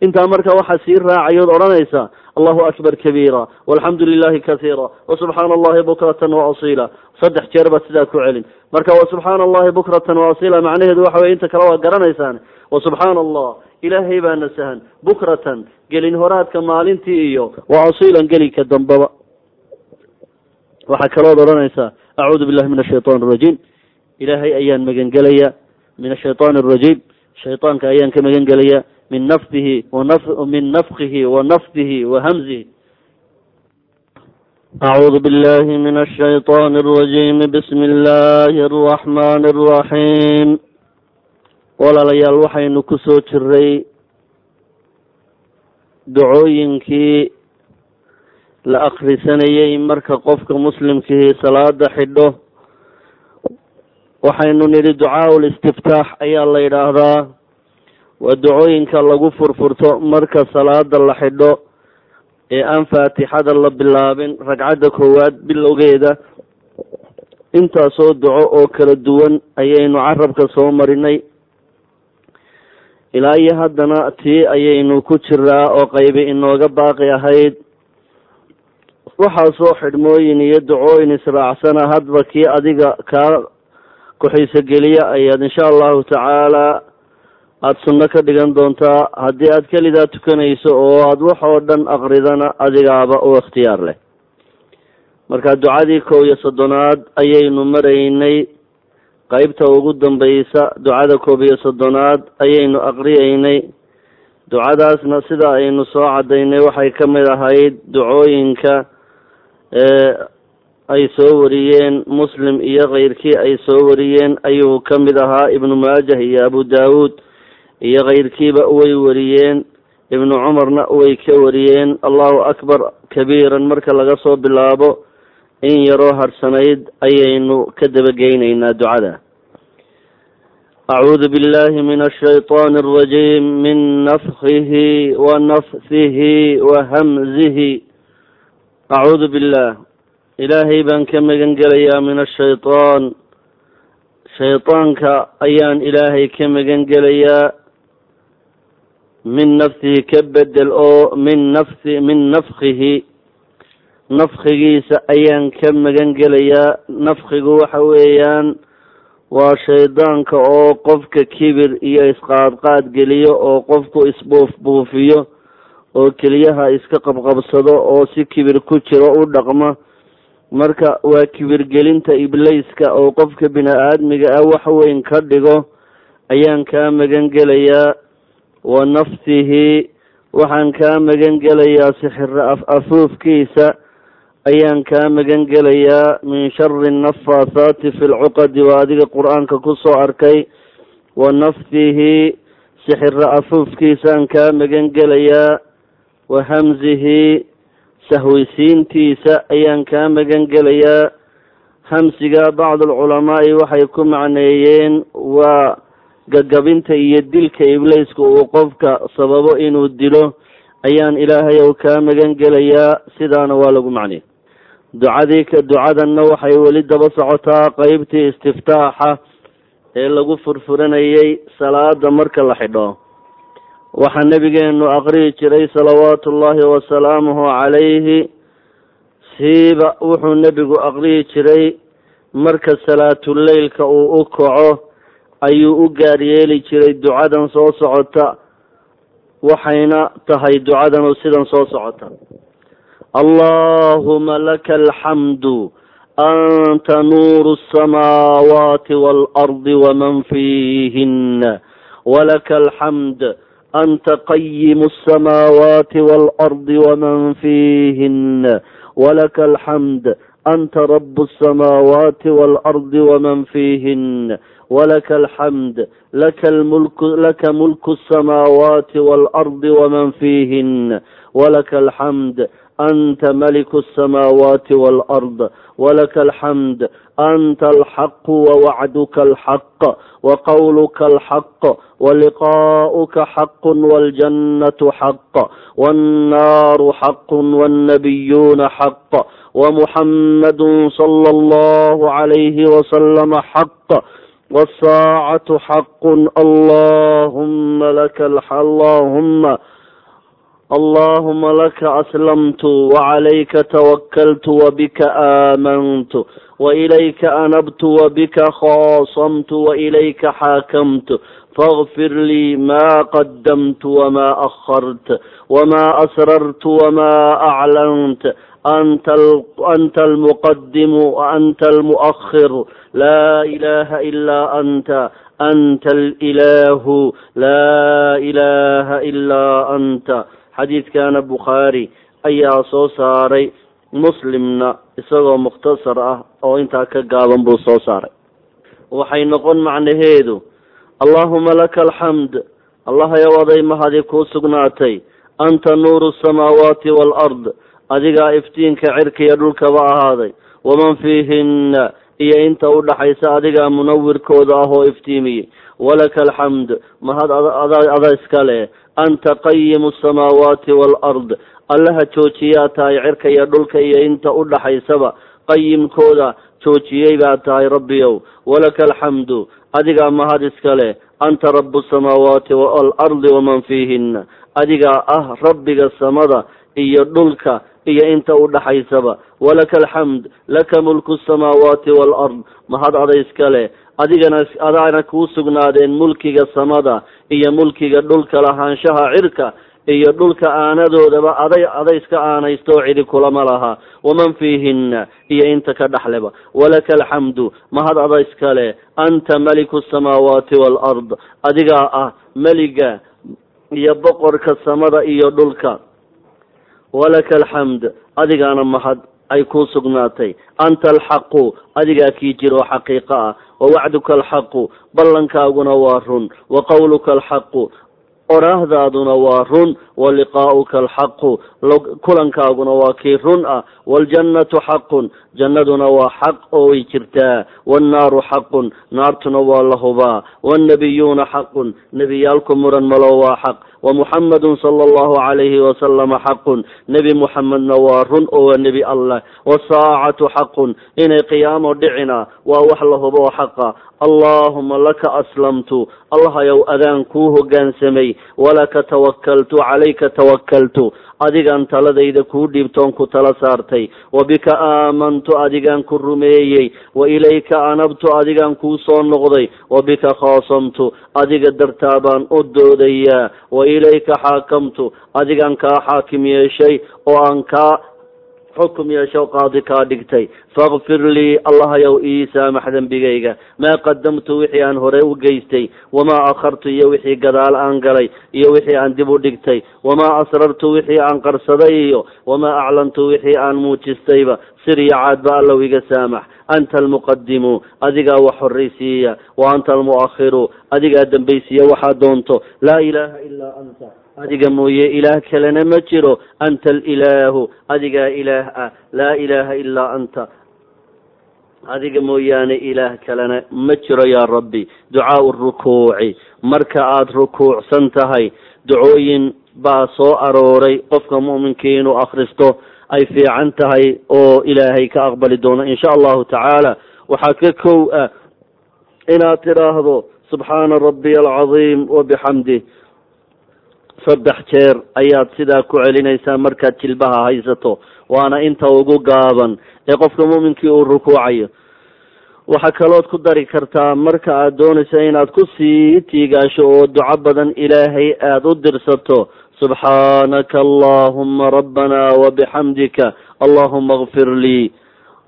Intaa marka waxaa sii raacayood odhanaysaa allahu akbar kabiira walxamdu lilahi kasiira wasubxaana allahi bukratan waasiila saddex jeer baad sidaa ku celin. Marka wasubxaana allahi bukratan waasiila macnaheedu waxa weye inta kale waa garanaysaan. Wasubxaana allah ilaahay baa nasahan bukratan gelin horaadka maalintii iyo waasiilan gelinka dambaba. Waxaa kalood odhanaysaa acuudu billahi min ashaytaan arajiim ilaahay ayaan magangelaya min ashaytaan arajiim shaytaanka ayaan ka magan gelaya min nafdihi min nafkihi wa nafdihi wa hamzihi. Acuudu billahi min ashaytaan arajiim bismi illaahi araxmaani araxiim walaalayaal waxaynu ku soo jiray ducooyinkii la akrisanayey marka qofka muslimkii salaada xidho. Waxaynu nidhi ducaa listiftaax ayaa la yidhaahdaa waa ducooyinka lagu furfurto marka salaada la xidho ee aan faatixada la bilaabin ragcadda koowaad bilowgeeda intaasoo duco oo kala duwan ayaynu carabka soo marinay. Ilaa iyo haddana tii ayaynu ku jiraa oo qaybi inooga baaqi ahayd. Waxaasoo xidhmooyin iyo ducooyin israacsana hadba kii adiga kaa ku-xiiso geliya ayaad insha allahu tacaala aada sunno ka dhigan doontaa haddii aad kelidaa tukanayso oo aada wax oo dhan aqridana adigaaba u ikhtiyaar leh. Marka ducadii kow iyo soddonaad ayaynu maraynay qeybta ugu dambaysa ducada koob iyo soddonaad ayaynu aqriyeynay ducadaasna sida aynu soo cadaynay waxay ka mid ahayd ducooyinka ay soo wariyeen muslim iyo keyrkii ay soo wariyeen ayuu ka mid ahaa ibnu maajah iyo abu daawuud iyo keyrkiiba way wariyeen ibnu cumarna way ka wariyeen allahu akbar kabiiran marka laga soo bilaabo in yaroo harsanayd ayaynu ka dabageyneynaa ducada acuudu billahi min ashayطan arajiim min nafkihi wa nafsihi wa hamzihi acuudu billah ilaahay baan ka magan gelayaa min ashayطaan shayطaanka ayaan ilaahay ka magan gelayaa min nafsihi ka bedel oo min nafsi min nafkihi nafkigiisa ayaan ka magan gelayaa. Nafkigu waxa weeyaan waa shaydaanka oo qofka kibir iyo isqaadqaad geliyo oo qofku isbuuf buufiyo oo keliyaha iska qabqabsado oo si kibir ku jiro u dhaqma. Marka waa kibirgelinta ibliiska oo qofka bini aadmiga ah wax weyn ka dhigo ayaan kaa magan gelayaa wa nafsihi waxaan kaa magan gelayaa sixiro af afuufkiisa ayaan kaa magan gelayaa min shari nafaasaati fi lcuqadi waa adiga qur'aanka ku soo arkay. Wa nafsihi sixiro afuufkiisaan kaa magan gelayaa wa hamzihi sahwisiintiisa ayaan kaa magan gelayaa hamsiga bacd alculamaa'i waxay ku macneeyeen waa gagabinta iyo dilka ibliiska uu qofka sababo inuu dilo ayaan ilaahay ow kaa magan gelayaa sidaana waa lagu macnay ducadii ka ducadanna waxay weli daba socotaa qeybtii istiftaaxa ee lagu furfuranayay salaada marka la xidho. Waxaa nebigeenu aqriyi jiray salawaatu ullaahi wasalaamuhu calayhi siiba wuxuu nebigu aqriyi jiray marka salaatuleylka uu u kaco ayuu u gaar yeeli jiray ducadan soo socota waxayna tahay ducadanu sidan soo socota. Allahuma laka alxamdu anta nuuru asamaawaati waalardi waman fiihina walaka alxamd anta qayimu asamaawaati waalardi waman fiihina walaka alxamd anta rabu asamaawaati waalardi waman fiihin walaka alxamd laka lmulku laka mulku asamaawaati waalardi waman fiihin walaka alxamd anta maliku asamaawaati waalard walaka alxamd anta alxaqu wawacduka alxaq waqawluka alxaq waliqaa'uka xaqu waljannatu xaq wannaaru xaq wannabiyuuna xaq ومحمد صلى الله عليه وسلم حق والsاacaة xaq allahuma laka allahuma allahuma laka aslamtu وعalayka twakaltu wbika aamantu وإilayka anabtu wbika khاasamtu وإilayka xaakamtu fاغfir lii ma qadamt وma أhart وma asrrt وma أclant anta almuqadimu وanta almuؤhir لا إله إلا أنت أنت الإله لا إله إلا أنت xadiidkana bukhaari ayaa soo saaray muslimna isagoo mukhtasar ah oo intaa ka gaaban buu soo saaray waxay noqon macnaheedu allaahuma laka alxamd allahayow aday mahadi kuu sugnaatay anta nuuru asamaawaati waalard adigaa iftiinka cirka iyo dhulkaba ahaaday waman fiihinna iyo inta u dhaxaysa adigaa munawirkooda ah oo iftiimiyey walaka alxamd mahad ada iska leh. Anta qayimu asamaawaati waalard allaha joojiyaa tahay cirka iyo dhulka iyo inta u dhaxaysaba. Qayimkooda joojiyey baa tahay rabbiyow. Walaka alxamdu adigaa mahad iska leh. Anta rabu asamaawaati waalardi waman fiihinna. Adigaa ah rabbiga samada iyo dhulka iyo inta u dhaxaysaba walaka alxamd laka mulku asamaawaati waalard mahad ada iska leh adigana adaana kuu sugnaadeen mulkiga samada iyo mulkiga dhulka lahaanshaha cirka iyo dhulka aanadoodaba aday aday iska aanaysto oo cidi kulama laha. Waman fiihinna iyo inta ka dhexleba walaka alxamdu mahad ada iska leh anta maliku asamaawaati waalard adigaa ah meliga iyo boqorka samada iyo dhulka walaka alxamd adigaana mahad ay kuu sugnaatay. Anta alxaqu adigaa kii jir oo xaqiiqo ah. Wa wacduka alxaqu ballankaaguna waa run. Wa qowluka alxaqu oraahdaaduna waa run. Wa liqaa'uka alxaqu kulankaaguna waa kii run ah. Waaljannatu xaqun jannaduna waa xaq oo way jirtaa. Waannaaru xaqun naartuna waa la hubaa. Wannabiyuuna xaqun nebiyaalku muran malo waa xaq. Wamuxamadun sala allahu calayhi wasalama xaqun nebi muxamedna waa run oo waa nebi allah. Wasaacatu xaqun inay qiyaamo dhicina waa wax la hubo xaqa. Allaahuma laka aslamtu allahayow adaan kuu hoggaansamay walaka tawakaltu calayka tawakaltu adigaan taladayda kuu dhiibtoon ku tala saartay. Wa bika aamantu adigaan ku rumeeyey wa ilayka anabtu adigaan kuu soo noqday wa bika khaasamtu adiga dartaa baan u doodayaa wa ilayka xaakamtu adigaan kaa xaakim yeeshay oo aan kaa xukum yeesho qaadi kaa dhigtay fakfir lii allahayow ii saamax dembigayga maa qadamtu wixii aan hore u geystay wamaa akhartu iyo wixii gadaal aan galay iyo wixii aan dib u dhigtay wamaa asrartu wixii aan qarsaday iyo wamaa aclantu wixii aan muujistayba sir iyo caadba allow iga saamax anta almuqadimu adigaa wax horraysiiya wa anta almu'akhiru adigaa dambaysiiya waxaa doonto laa ilaaha ilaa anta adiga mooye ilaah kalena ma jiro. Anta alilaahu adigaa ilaah ah. Laa ilaaha ilaa anta. Adiga mooyaane ilaah kalena ma jiro yaa rabbi. Ducaau rukuuci. Marka aada rukuucsan tahay ducooyin baa soo arooray. Qofka mu'minkii inuu akhristo ay fiican tahay oo ilaahay ka aqbali doono insha allahu tacaala. Waxaa ka kow ah inaad tidhaahdo subxaana rabbiya alcadiim wabixamdih saddex jeer ayaad sidaa ku celinaysaa markaad jilbaha haysato waana inta ugu gaaban ee qofka muuminkii uu rukuucayo. Waxaa kalood ku dari kartaa marka aad doonaysa inaad ku sii tiigaasho oo duco badan ilaahay aada u dirsato. Subxaanaka allahuma rabbana wabixamdika allahuma kfir lii.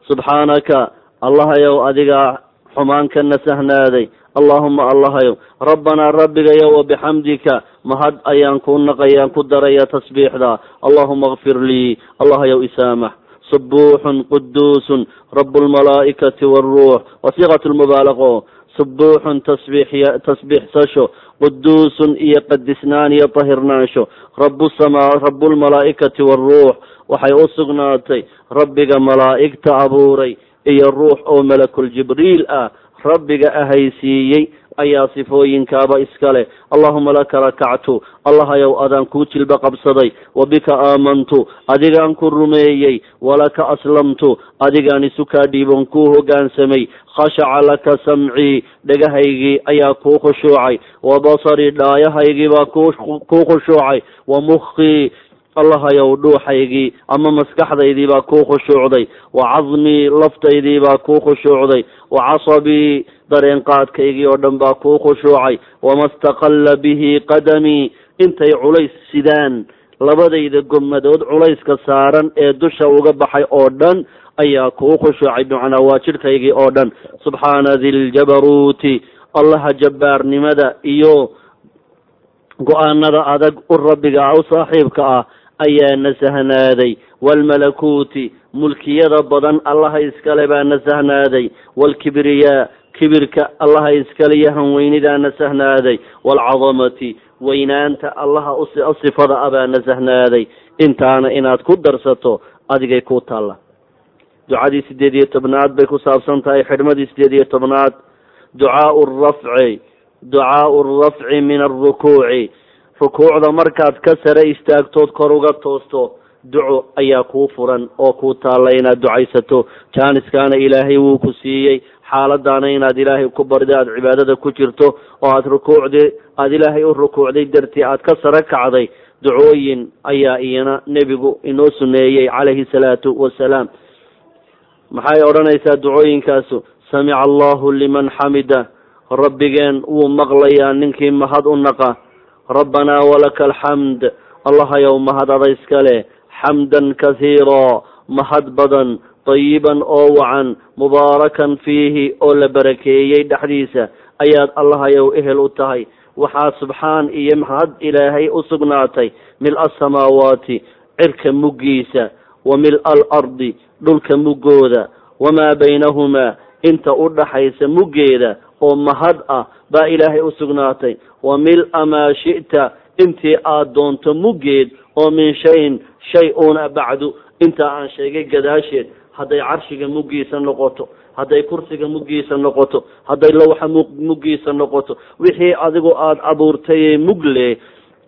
Subxaanaka allahayow adigaa xumaan ka nasahnaaday allahuma allahayow rabbanaa rabbigayo wabixamdika mahad ayaan ku naqayaan ku daraya tasbiixda allahuma kfir lii allahayow isaamax subuuxun quduusun rabu lmalaa'ikati waaruux wasiiqat lmubaalaqo subuuxun tasbiixya tasbiixsasho quduusun iyo qadisnaan iyo tahirnaansho. Rabu samaa rabu lmalaa'ikati waaruux waxay u sugnaatay. Rabbiga malaa'igta abuuray. Iyo ruux oo malakul jibriil ah rabbiga ahaysiiyey ayaa sifooyinkaaba iska leh allahuma laka rakactu. Allahayow adaan kuu jilba qabsaday. Wa bika aamantu. Adigaan ku rumeeyey. Walaka aslamtu. Adigaan isu kaa dhiibon kuu hoggaansamay khashaca laka samcii dhagahaygii ayaa kuu khushuucay. Wa basarii dhaayahaygii baa kuu khushuucay. Wa mukhii allahayow dhuuxaygii ama maskaxdaydii baa kuu khushuucday wa cadmii laftaydii baa kuu khushuucday wa casabii dareenqaadkaygii oo dhan baa kuu khushuucay wama staqalla bihi qadamii intay culays sidaan labadayda gommadood culayska saaran ee dusha uga baxay oo dhan ayaa kuu khushuucay bimacnaa waa jidhkaygii oo dhan. Subxaana diljabaruuti allaha jabbaarnimada iyo go'aanada adag u rabbiga u saaxiibka ah ayaa nasahnaaday waalmalakuuti mulkiyada badan allaha iskale baa nasahnaaday waalkibriyaa kibirka allaha iskale iyo hanweynidaa nasahnaaday waalcadamati weynaanta allaha sifada ah baa nasahnaaday intaana inaad ku darsato adigay ku taalla. Ducadii sideed iyo tobnaad bay ku saabsan tahay xidhmadii sideed iyo tobnaad. Ducaau rafci ducaau rafci min alrukuuci rukuucda markaad ka sare istaagtood kor uga toosto duco ayaa kuu furan oo kuu taalla inaad ducaysato. Jaaniskaana ilaahay wuu ku siiyey xaaladaana inaad ilaahay ku barida aada cibaadada ku jirto oo aada rukuucdi aada ilaahay u rukuucday dartii aad ka sare kacday. Ducooyin ayaa iyana nebigu inoo suneeyey calayhi salaatu wasalaam. Maxay odhanaysaa ducooyinkaasu? Samica allahu liman xamida. Rabbigeen wuu maqlayaa ninkii mahad u naqa rabbanaa walaka alxamd allahayow mahad ada iska leh xamdan kasiira mahad badan dayiban oo wacan mubaarakan fiihi oo la barakeeyey dhexdiisa ayaad allahayow ehel u tahay waxaa subxaan iyo mahad ilaahay u sugnaatay mil-a asamaawaati cirka muggiisa wa mil-a alardi dhulka muggooda wamaa baynahumaa inta u dhaxaysa muggeeda oo mahad ah baa ilaahay u sugnaatay. Wa mil-a maa shi'ta intii aad doonto muggeed oo min shayin shay uuna bacdu. Intaa aan sheegay gadaasheed hadday carshiga muggiisa noqoto hadday kursiga muggiisa noqoto hadday lawxa muggiisa noqoto wixii adigu aada abuurtayee mugle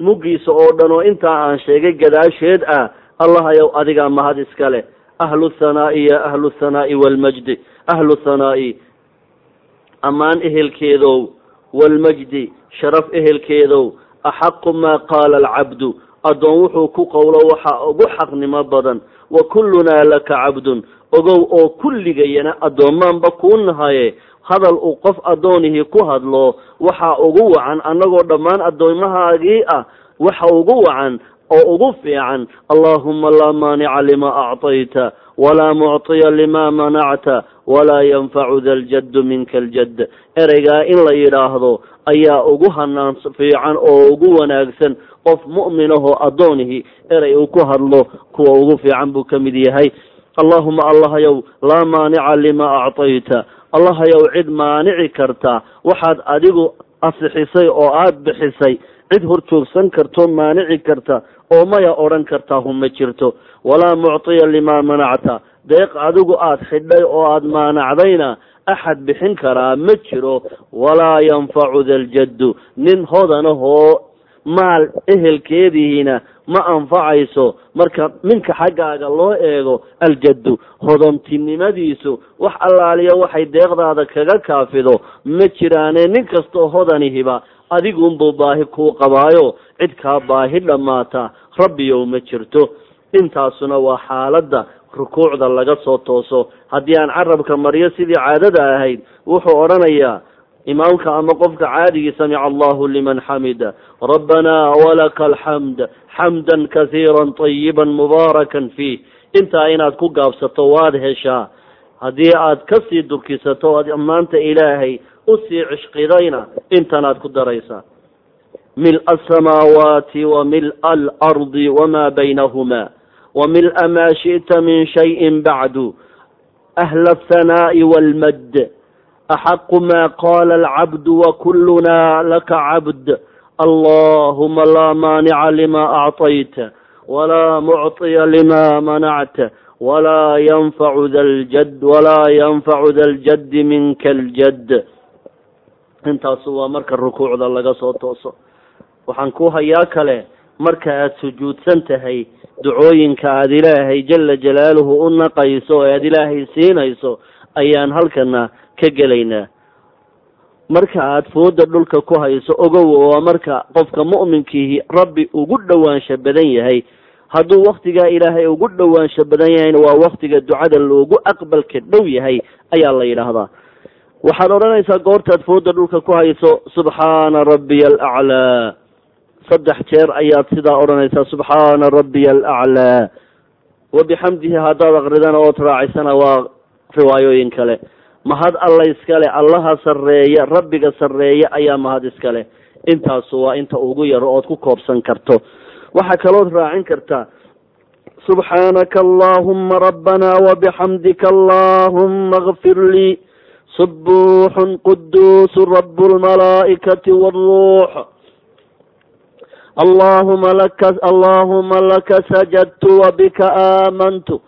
muggiisa oo dhan oo intaa aan sheegay gadaasheed ah allahayow adigaa mahad iska leh. Ahlu thanaa'i ya ahlu thanaa'i waalmajdi ahlu thanaa'i ammaan ehelkeedow waalmajdi sharaf ehelkeedow axaqu maa qaala alcabdu addoon wuxuu ku qowlo waxaa ugu xaqnimo badan wa kullunaa laka cabdun ogow oo kulligayana addoommaanba kuu nahaye hadal uu qof addoonihii ku hadlo waxaa ugu wacan annagoo dhammaan addoomahaagii ah waxa ugu wacan oo ugu fiican allaahuma laa maanica lima acطayta walaa mucطiya lima manacta walaa yanfacu da ljaddu minka aljadd ereygaa in la yidhaahdo ayaa ugu hanaan fiican oo ugu wanaagsan qof mu'minahoo addoonihii erey uu ku hadlo kuwa ugu fiican buu ka mid yahay. Allahuma allahayow laa maanica lima acطayta allahayow cid maanici karta. Waxaad adigu asixisay oo aada bixisay. Cid horjoogsan karto maanici karta. Oo maya odhan kartaa huma jirto. Walaa mucطiya limaa manacta deeq adigu aada xidhay oo aada maanacdayna axad bixin karaa ma jiro. Walaa yanfacu da ljaddu nin hodanahoo maal ehelkeedihiina ma anfacayso. Marka minka xaggaaga loo eego aljaddu hodontinimadiisu wax allaaliya waxay deeqdaada kaga kaafido. Ma jiraane nin kastoo hodanihiba adigunbuu baahi kuu qabaayo. Cid kaa baahi dhammaata rabbiyow ma jirto. Intaasuna waa xaaladda rukuucda laga soo tooso. Haddii aan carabka maryo sidii caadada ahayd wuxuu odhanayaa imaamka ama qofka caadigii samica allahu liman xamida. Rabbanaa walaka alxamd xamdan kasiira طayiba mubaarakan fiih. Intaa inaad ku gaabsato waad heshaa. Haddii aad ka sii durkisato aad maanta ilaahay u sii cishqidayna intanaad ku daraysaa. Mil-a asamaawaati wa mil-a alardi wamaa baynahuma mil-a maa shi'ta min shayin bacdu ahla athanaa'i waalmadd axaqu maa qaala alcabdu wakulunaa laka cabd allahuma laa maanica lima acطayta walaa mucطiya lima manacta walaa yanfacu da ljad walaa yanfacu da ljaddi minka aljadd intaasu waa marka rukuucda laga soo tooso waxaan ku hayaa kale marka aada sujuudsan tahay ducooyinka aada ilaahay jala jalaaluhu u naqayso ee aada ilaahay siinayso ayaan halkana ka gelaynaa. Marka aada fooda dhulka ku hayso ogow waa marka qofka mu'minkiihi rabbi ugu dhowaansha badan yahay. Hadduu waktigaa ilaahay ugu dhowaansho badan yahayna waa waktiga ducada loogu aqbalka dhow yahay ayaa la yidhaahdaa. Waxaad odhanaysaa goortaad fooda dhulka ku hayso subxaana rabbiya alaclaa saddex jeer ayaad sidaa odhanaysaa subxaana rabbiya alaclaa wabixamdihi haddaad akridana ood raacisana waa riwaayooyin kale. Mahad alla iskale allaha sarreeya rabbiga sarreeya ayaa mahad iskale intaasu waa inta ugu yaro ood ku koobsan karto. Waxaa kalood raacin kartaa subxaanaka allahuma rabbana wabixamdika allahuma kfir lii. Subuuxun quduusu rabu lmalaa'ikati wاlruux allahuma laka allahuma laka sajadtu wabika aamantu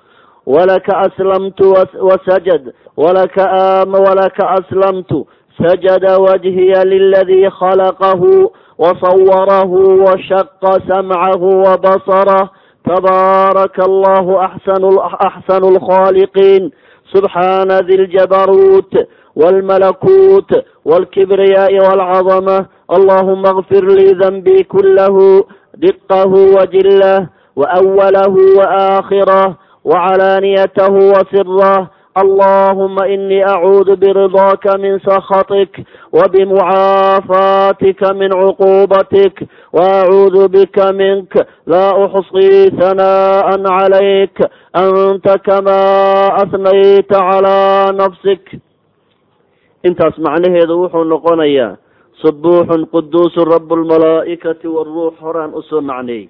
walaka aslamtu wasajad walaka ama walaka aslamtu. Sajada wajhiya liladii khalaqahu wasawarahu washaqa samcahu wabasarah tabaaraka allahu axsanu axsanu lkhaaliqiin subxaana di ljabaruut والملكوت والكبرياء والعظمة اللهم اغفر لي ذنبي كله دقه وجله وأوله وآخره وعلانيته وسره اللهم إني أعوذ برضاك من سخطك وبمعافاتك من عقوبتك وأعوذ بك منك لا أحصي ثناء عليك أنت كما أثنيت على نفسك intaas macnaheedu wuxuu noqonayaa subuuxun quduusu rabu lmalaa'ikati waruux horaan u soo macneey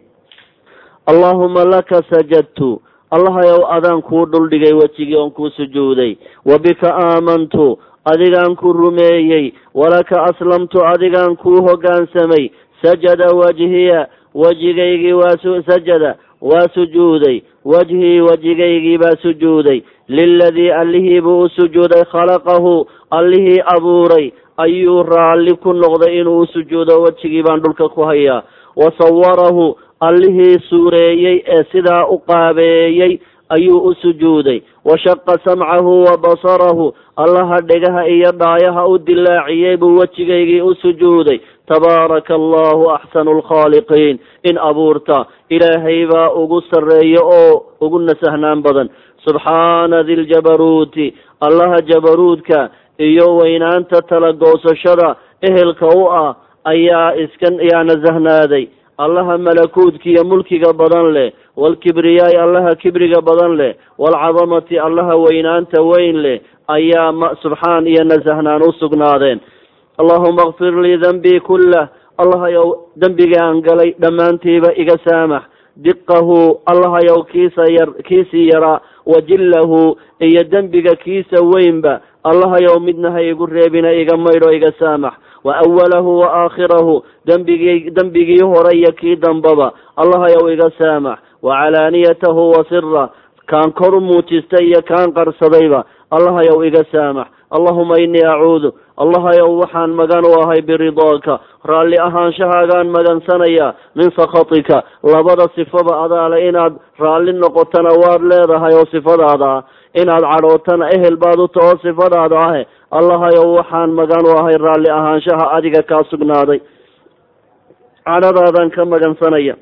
allahuma laka sajadtu allahayow adaan kuu dhuldhigay wejigii oon kuu sujuuday. Wa bika aamantu adigaan ku rumeeyey. Walaka aslamtu adigaan kuu hoggaansamay sajada wajhiya wejigaygii waa sajada waa sujuuday wajhii wejigaygii baa sujuuday liladii allihii buu u sujuuday khalaqahu allihii abuuray ayuu raalli ku noqday inuu u sujuudo wejigii baan dhulka ku hayaa wa sawarahu allihii suureeyey ee sidaa u qaabeeyey ayuu u sujuuday washaqa samcahu wa basarahu allaha dhegaha iyo dhaayaha u dilaaciyey buu wejigaygii u sujuuday tabaaraka allahu axsanu lkhaaliqiin in abuurta ilaahay baa ugu sarreeya oo ugu nasahnaan badan. Subxaana di ljabaruuti allaha jabaruudka iyo weynaanta tala goosashada ehelka u ah ayaa iska yaa nasahnaaday. Allaha malakuudka iyo mulkiga badan leh waalkibriyaai allaha kibriga badan leh waalcadamati allaha weynaanta weyn leh ayaa subxaan iyo nasahnaan u sugnaadeen allahuma kfir lii danbii kullah allahayow dembigaan galay dhammaantiiba iga saamax. Diqahu allahayow kiisa yar kiisii yaraa wajillahu iyo dembiga kiisa weynba. Allahayow midna ha igu reebina iga maydho iga saamax. Wa awalahu wa aakhirahu. Dembigii dembigii hore iyo kii dambaba allahayow iga saamax. Wa calaaniyatahu wa sira kaan kor muujistay iyo kaan qarsadayba. Allahayow iga saamax allahuma inii acuudu allahayow waxaan magan u ahay biridaaka raalli ahaanshahaagaan magansanayaa min sakhatika. Labada sifaba adaale inaad raalli noqotana waad leedahay oo sifadaada. Ah inaad cadhootana ehel baad u taho sifadaada ahe. Allahayow waxaan magan u ahay raalli ahaanshaha adiga kaa sugnaaday. Cadhadaadan ka magansanaya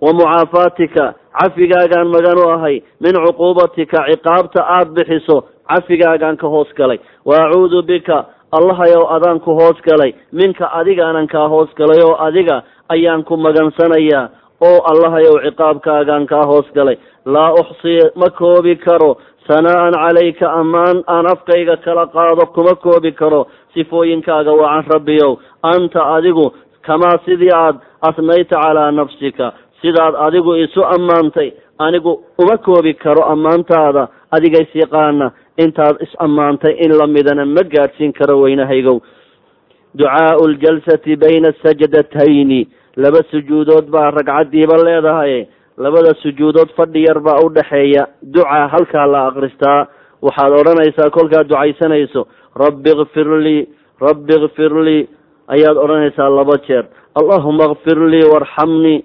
wa mucaafaatika cafigaagaan magan u ahay. Min cuquubatika ciqaabta aada bixiso cafigaagaan ka hoos galay. Wa acuudu bika allahayow adaan ku hoos galay. Minka adigaanan kaa hoos galay oo adiga ayaan ku magansanayaa oo allahayow ciqaabkaagaan kaa hoos galay. Laa uxsii ma koobi karo. Sanaa-an calayka ammaan aan afkayga kala qaado kuma koobi karo. Sifooyinkaaga wacan rabbiyow. Anta adigu kamaa sidii aad asnayta calaa nafsika. Sidaad adigu isu ammaantay anigu uma koobi karo ammaantaada adigays yaqaana intaad is ammaantay in lamidana ma gaadhsiin karo weynahaygow. Ducaau ljalsati bayna sajdatayni laba sujuudood baa ragcaddiiba leedahay. Labada sujuudood fadhi yar baa u dhexeeya ducaa halkaa la akristaa waxaad odhanaysaa kolkaad ducaysanayso. Rabbi kfir lii rabbi kfir lii ayaad odhanaysaa laba jeer. Allahuma kfir lii waarxamnii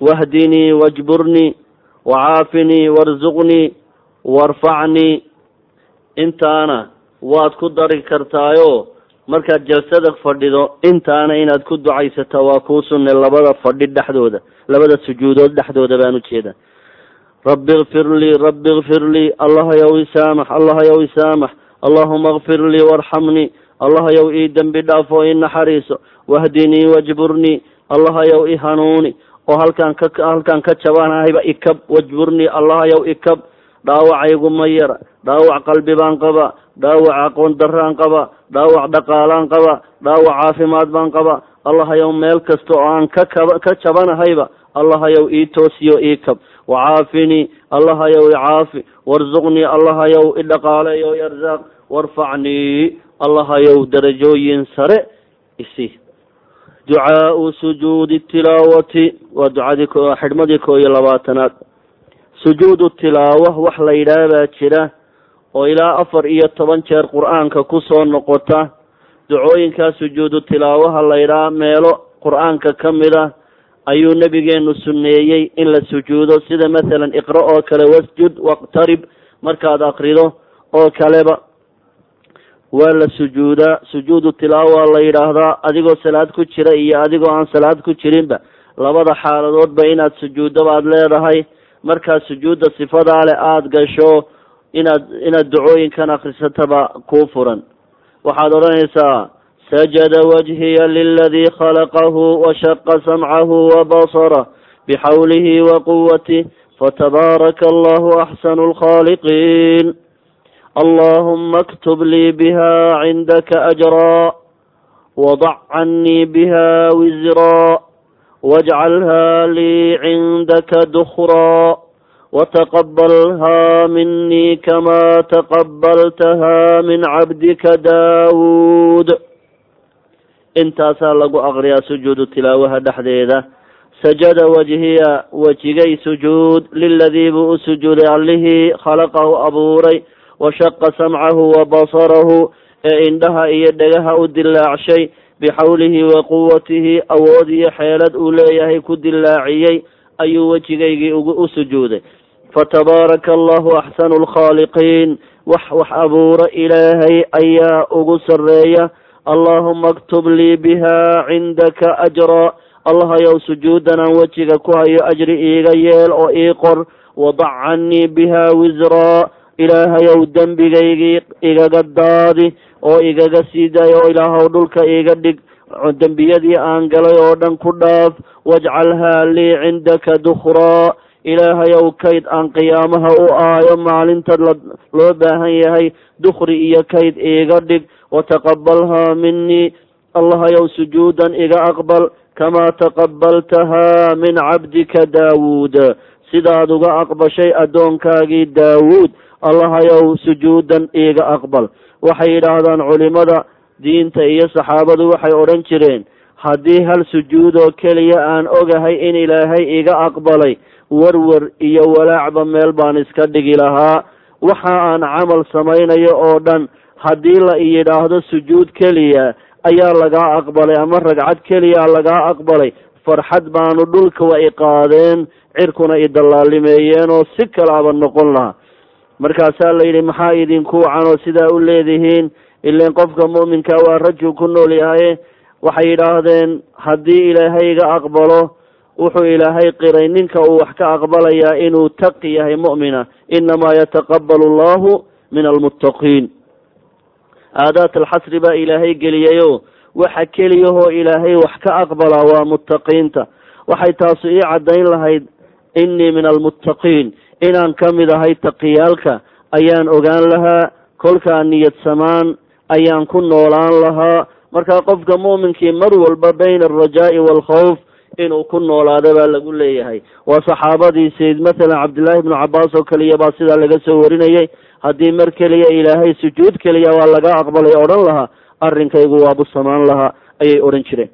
wahdinii wajburnii wacaafinii warzuqnii warfacnii intaana waad ku dari kartaayoo markaad jalsada fadhido intaana inaad ku ducaysato waa kuu sunne labada fadhi dhexdooda labada sujuudood dhexdooda baan ujeeda rabbi ikfir lii rabbi ikfir lii allahayow isaamax allahayow isaamax allahuma ikfir lii warxamnii allahayow ii dembi dhaaf oo ii naxariiso wahdinii wajburnii allahayow i hanuuni oo halkaan ka halkaan ka jabanahayba ikab wajburnii allahayow ikab dhaawacaygu ma yara dhaawac qalbi baan qabaa dhaawac aqoon daraan qabaa dhaawac dhaqaalaan qabaa dhaawac caafimaad baan qabaa allahayow meel kasta oo aan ka kaba ka jabanahayba allahayow ii toosiyo ii kab. Wacaafinii allahayow icaafi warzuqnii allahayow i dhaqaaleeyo arzaaq warfacnii allahayow darajooyin sare isi. Ducaau sujuudi tilaawati. Waa ducadii xidhmadii koo iyo labaatanaad sujuudu tilaawa wax la yidhaah baa jira oo ilaa afar iyo toban jeer qur'aanka ku soo noqota ducooyinkaa sujuudu tilaawaha la yidhaah meelo qur'aanka ka mid ah ayuu nabigeenu sunneeyey in la sujuudo. Sida mathalan iqra oo kale wasjud waqtarib markaad akrido oo kaleba waa la sujuudaa. Sujuudu tilaawa la yidhaahdaa adigoo salaad ku jira iyo adigoo aan salaad ku jirinba labada xaaladoodba inaad sujuuddo baad leedahay markaad sujuudda sifadaa leh aada gasho inaad inaad ducooyinkan akrisataba kuu furan. Waxaad odhanaysaa sajada wajhiya liladii khalaqahu washaqa samcahu wabasarah bixawlihi waquwatih fatabaaraka allahu axsanu lkhaaliqiin allahuma اktub lii biha cindaka ajraa wadac canii biha wisraa wاjcalha lii cindaka dukraa wataqabalha minii kama taqabaltaha min cabdika daawuud intaasaa lagu aqriyaa sujuudu tilaawaha dhexdeeda sajada wajhiya wejigay sujuud liladii buu u sujuuday allihii khalaqahu abuuray washaqa samcahu wa basarahu ee indhaha iyo dhegaha u dilaacshay bixawlihi wa quwatihi awood iyo xeelad uu leeyahay ku dilaaciyey ayuu wejigaygii ugu u sujuuday. Fatabaaraka allahu axsanu lkhaaliqiin wax wax abuuro ilaahay ayaa ugu sarreeya. Allahuma aktub lii biha cindaka ajraa allahayow sujuudan aan wejiga ku hayo ajri iiga yeel oo ii qor. Wadac canii biha wisraa ilaahayow dembigaygii igaga daadi oo igaga sii daayo oo ilaahow dhulka iga dhig. Dembiyadii aan galay oo dhan ku dhaaf wajcalhaa lii cindaka dukhraa ilaahayow kayd aan qiyaamaha u aayo maalinta loo baahan yahay dukhri iyo kayd iiga dhig. Wataqabalhaa minii allahayow sujuudan iga aqbal. Kamaa taqabaltahaa min cabdika daawuud. Sidaad uga aqbashay addoonkaagii daawuud. Allahayow sujuudan iiga aqbal waxay yidhaahdaan culimada diinta iyo saxaabadu waxay odhan jireen haddii hal sujuudoo keliya aan ogahay in ilaahay iga aqbalay werwer iyo walaacba meel baan iska dhigi lahaa. Waxa aan camal samaynayo oo dhan haddii la yidhaahdo sujuud keliya ayaa lagaa aqbalay ama ragcad keliya lagaa aqbalay. Farxad baanu dhulka wa i qaadeen cirkuna i dallaalimeeyeen oo si kalaaba noqon lahaa markaasaa la yidhi maxaa idinku wacan oo sidaa u leedihiin? Ileen qofka mu'minka waa rajul ku nool yahaye waxay yidhaahdeen haddii ilaahay iga aqbalo wuxuu ilaahay qiray ninka uu wax ka aqbalayaa inuu taqi yahay mu'mina. Inamaa yataqabalu allahu min almuttaqiin. Aadaat alxasri baa ilaahay geliyayo waxa keliyahoo ilaahay wax ka aqbalaa waa muttaqiinta. Waxay taasu ii caddayn lahayd innii min almuttaqiin inaan ka mid ahay taqiyaalka ayaan ogaan lahaa kolkaa niyad samaan ayaan ku noolaan lahaa. Markaa qofka mu'minkii mar walba bayna alrajaa'i waalkhawf inuu ku noolaado baa lagu leeyahay. Waa saxaabadii sayd mathalan cabdillaahi ibnu cabbaas oo keliya baa sidaa laga soo warinayay. Haddii mar keliya ilaahay sujuud keliya waa laga aqbalay odhan lahaa arrinkaygu waabu samaan lahaa ayay odhan jireen.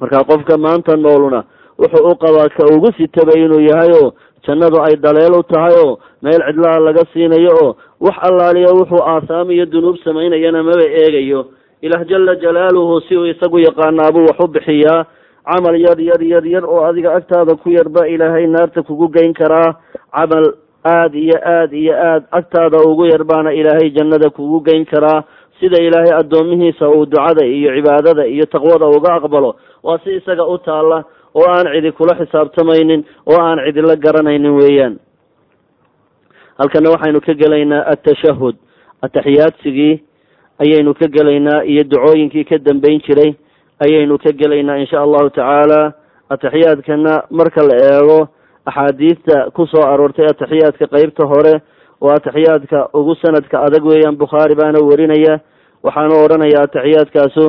Marka qofka maanta nooluna wuxuu u qabaa ka ugu sitaba inuu yahay oo jannadu ay daleel u tahay oo meel cidlaa laga siinayo oo wax allaaliya wuxuu aasaam iyo dunuub samaynayana maba eegayo. Ilaah jala jalaaluhu si uu isagu yaqaanaabuu wax u bixiyaa. Camal yar yar yar yar oo adiga agtaada ku yarba ilaahay naarta kugu geyn karaa. Camal aada iyo aada iyo aada agtaada ugu yar baana ilaahay jannada kugu geyn karaa. Sida ilaahay addoomihiisa uu ducada iyo cibaadada iyo taqwada uga aqbalo waa si isaga u taalla oo aan cidi kula xisaabtamaynin oo aan cidila garanaynin weeyaan. Halkana waxaynu ka gelaynaa atashahud ataxiyaadsigii ayaynu ka gelaynaa iyo ducooyinkii ka dambeyn jiray ayaynu ka gelaynaa insha allahu tacaala. Ataxiyaadkana marka la eego axaadiista ku soo aroortay ataxiyaadka qeybta hore waa ataxiyaadka ugu sanadka adag weeyaan bukhaari baana werinaya waxaanu odhanaya ataxiyaadkaasu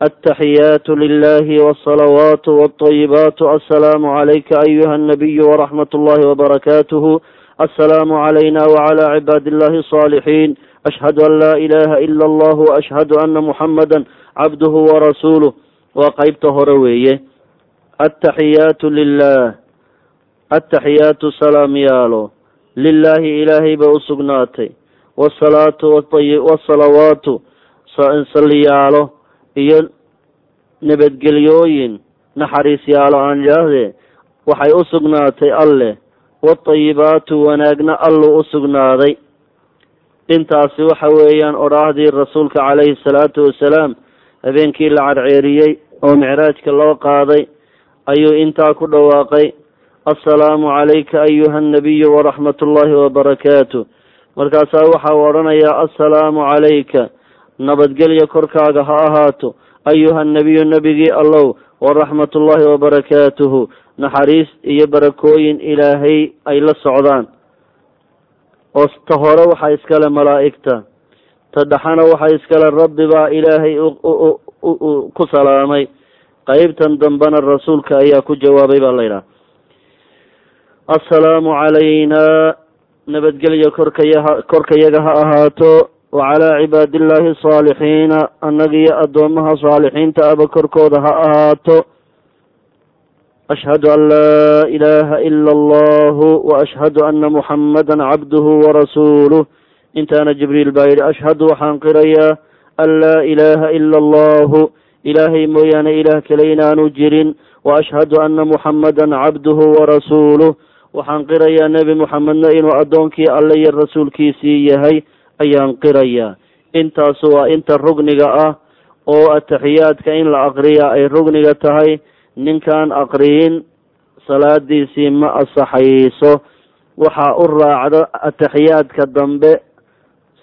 altaxiyaatu lilahi waalsalawaatu walطayibaatu assalaamu calayka ayuha annabiyu waraxmat ullahi wabarakaatuhu assalaamu calayna wacala cibaadi illahi asaalixiin ashhadu an laa ilaha ila allah waashhadu ana muxamada cabduhu warasuuluh waa qeybta hore weeye altaxiyaatu lilah altaxiyaatu salaam yaalo lilaahi ilaahay bay u iyo nabadgelyooyin naxariis yaalo aan idhaahdee waxay u sugnaatay alleh watayibaatu wanaagna alluu u sugnaaday. Intaasi waxa weeyaan odhaahdii rasuulka calayhi salaatu wasalaam habeenkii la cadceeriyey oo micraajka loo qaaday ayuu intaa ku dhawaaqay assalaamu calayka ayuha annabiyu waraxmat ullahi wabarakaatu markaasaa waxa uu odhanayaa assalaamu calayka nabadgelya korkaaga ha ahaato ayuha annabiyu nebigii allow waraxmat ullahi wabarakaatuhu naxariis iyo barakooyin ilaahay ay la socdaan. Oo ta hore waxaa iskale malaa'igta ta dhexana waxaa iskale rabbi baa ilaahay ku salaamay. Qeybtan dambena rasuulka ayaa ku jawaabay baa la yidhaha. Assalaamu calayna nabadgelya korkaya korkayaga ha ahaato wacalaa cibaadillaahi asaalixiina annagiyo addoomaha saalixiinta aba korkooda ha ahaato ashhadu an laa ilaaha ila allahu waashhadu ana muxamada cabduhu warasuuluh intaana jibriil baa yidhi ashhadu waxaan qirayaa an laa ilaaha ila allahu ilaahay mooyaane ilaah kale inaanu jirin waashhadu ana muxamadan cabduhu warasuuluh waxaan qirayaa nebi muxamedna inuu addoonkii alle iyo rasuulkiisii yahay ayaan qirayaa intaasu waa inta rugniga ah oo ataxiyaadka in la aqriyaa ay rugniga tahay. Ninkaan aqriyin salaadiisii ma asaxayso. Waxaa u raacda ataxiyaadka dambe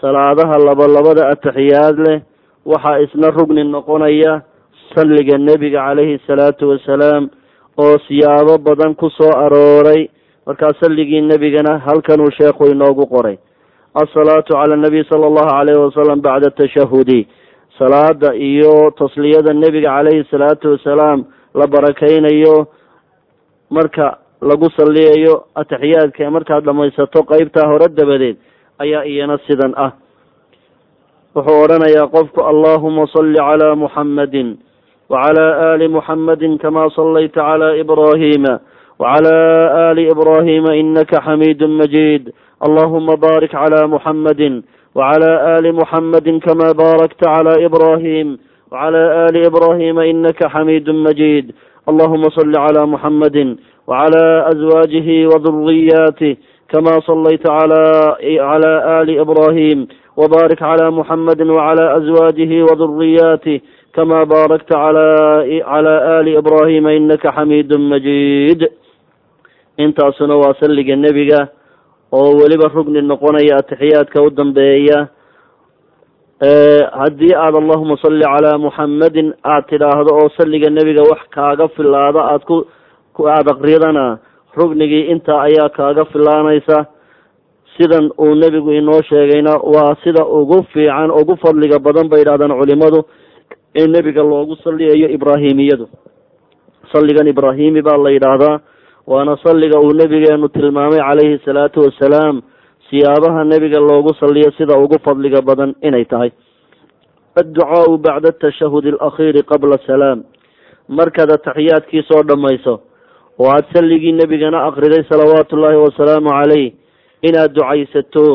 salaadaha labalabada ataxiyaad leh waxaa isna rugni noqonaya salliga nebiga calayhi salaatu wasalaam oo siyaabo badan ku soo arooray. Markaa salligii nebigana halkanuu sheekhu inoogu qoray asalaatu cala anabiy sala allahu calayhi wasalam bacda tashahudi salaada iyo tasliyada nebiga calayhi salaatu wasalaam la barakaynayo marka lagu salliyayo ataxiyaadka markaad dhamaysato qeybtaa hore dabadeed ayaa iyana sidan ah. Wuxuu odhanayaa qofku allahuma salli calaa muxammadin wacalaa aali muxammadin kamaa sallayta calaa ibraahiima wacalaa aali ibraahiima inaka xamiidun majiid allahuma baarik calaa muxammadin wacalaa aali muxammadin kamaa baarakta calaa ibraahim wacalaa aali ibraahiima inaka xamiidun majiid allahuma salli calaa muxammadin wacalaa aswaajihi waduriyaatih kamaa sallayta calaa aali ibraahim wbaarik calaa muxamadi wacalaa aswaajihi waduriyaatih kamaa baarakta calaa aali ibraahima inaka xamiidun majiid intaasuna waa salliga nebiga oo weliba rugni noqonaya atixiyaadka u dambeeya haddii aada allahuma salli calaa muxammadin aada tidhaahdo oo salliga nebiga wax kaaga filaado aada ku aada aqriyadana rugnigii intaa ayaa kaaga filaanaysa sidan uu nebigu inoo sheegayna waa sida ugu fiican ugu fadliga badan bay yidhahdaan culimadu in nebiga loogu salliyayo ibraahimiyadu. Salligan ibraahimi baa la yidhaahdaa waana salliga uu nebigeenu tilmaamay calayhi salaatu wasalaam siyaabaha nebiga loogu salliyo sida ugu fadliga badan inay tahay. Adducaau bacda atashahudi alakhiiri qabla salaam. Markaad ataxiyaadkii soo dhammayso oo aada salligii nebigana aqriday salawaatu ullaahi wasalaamu caleyh inaad ducaysato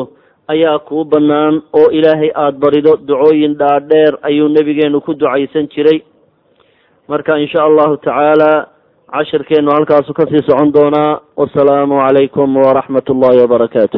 ayaa kuu bannaan oo ilaahay aada barido ducooyin dhaadheer ayuu nebigeenu ku ducaysan jiray. Marka insha allahu tacaala cashirkeenu halkaasu ka sii socon doonaa wasalaamu calaykum waraxmat ullahi wabarakaatu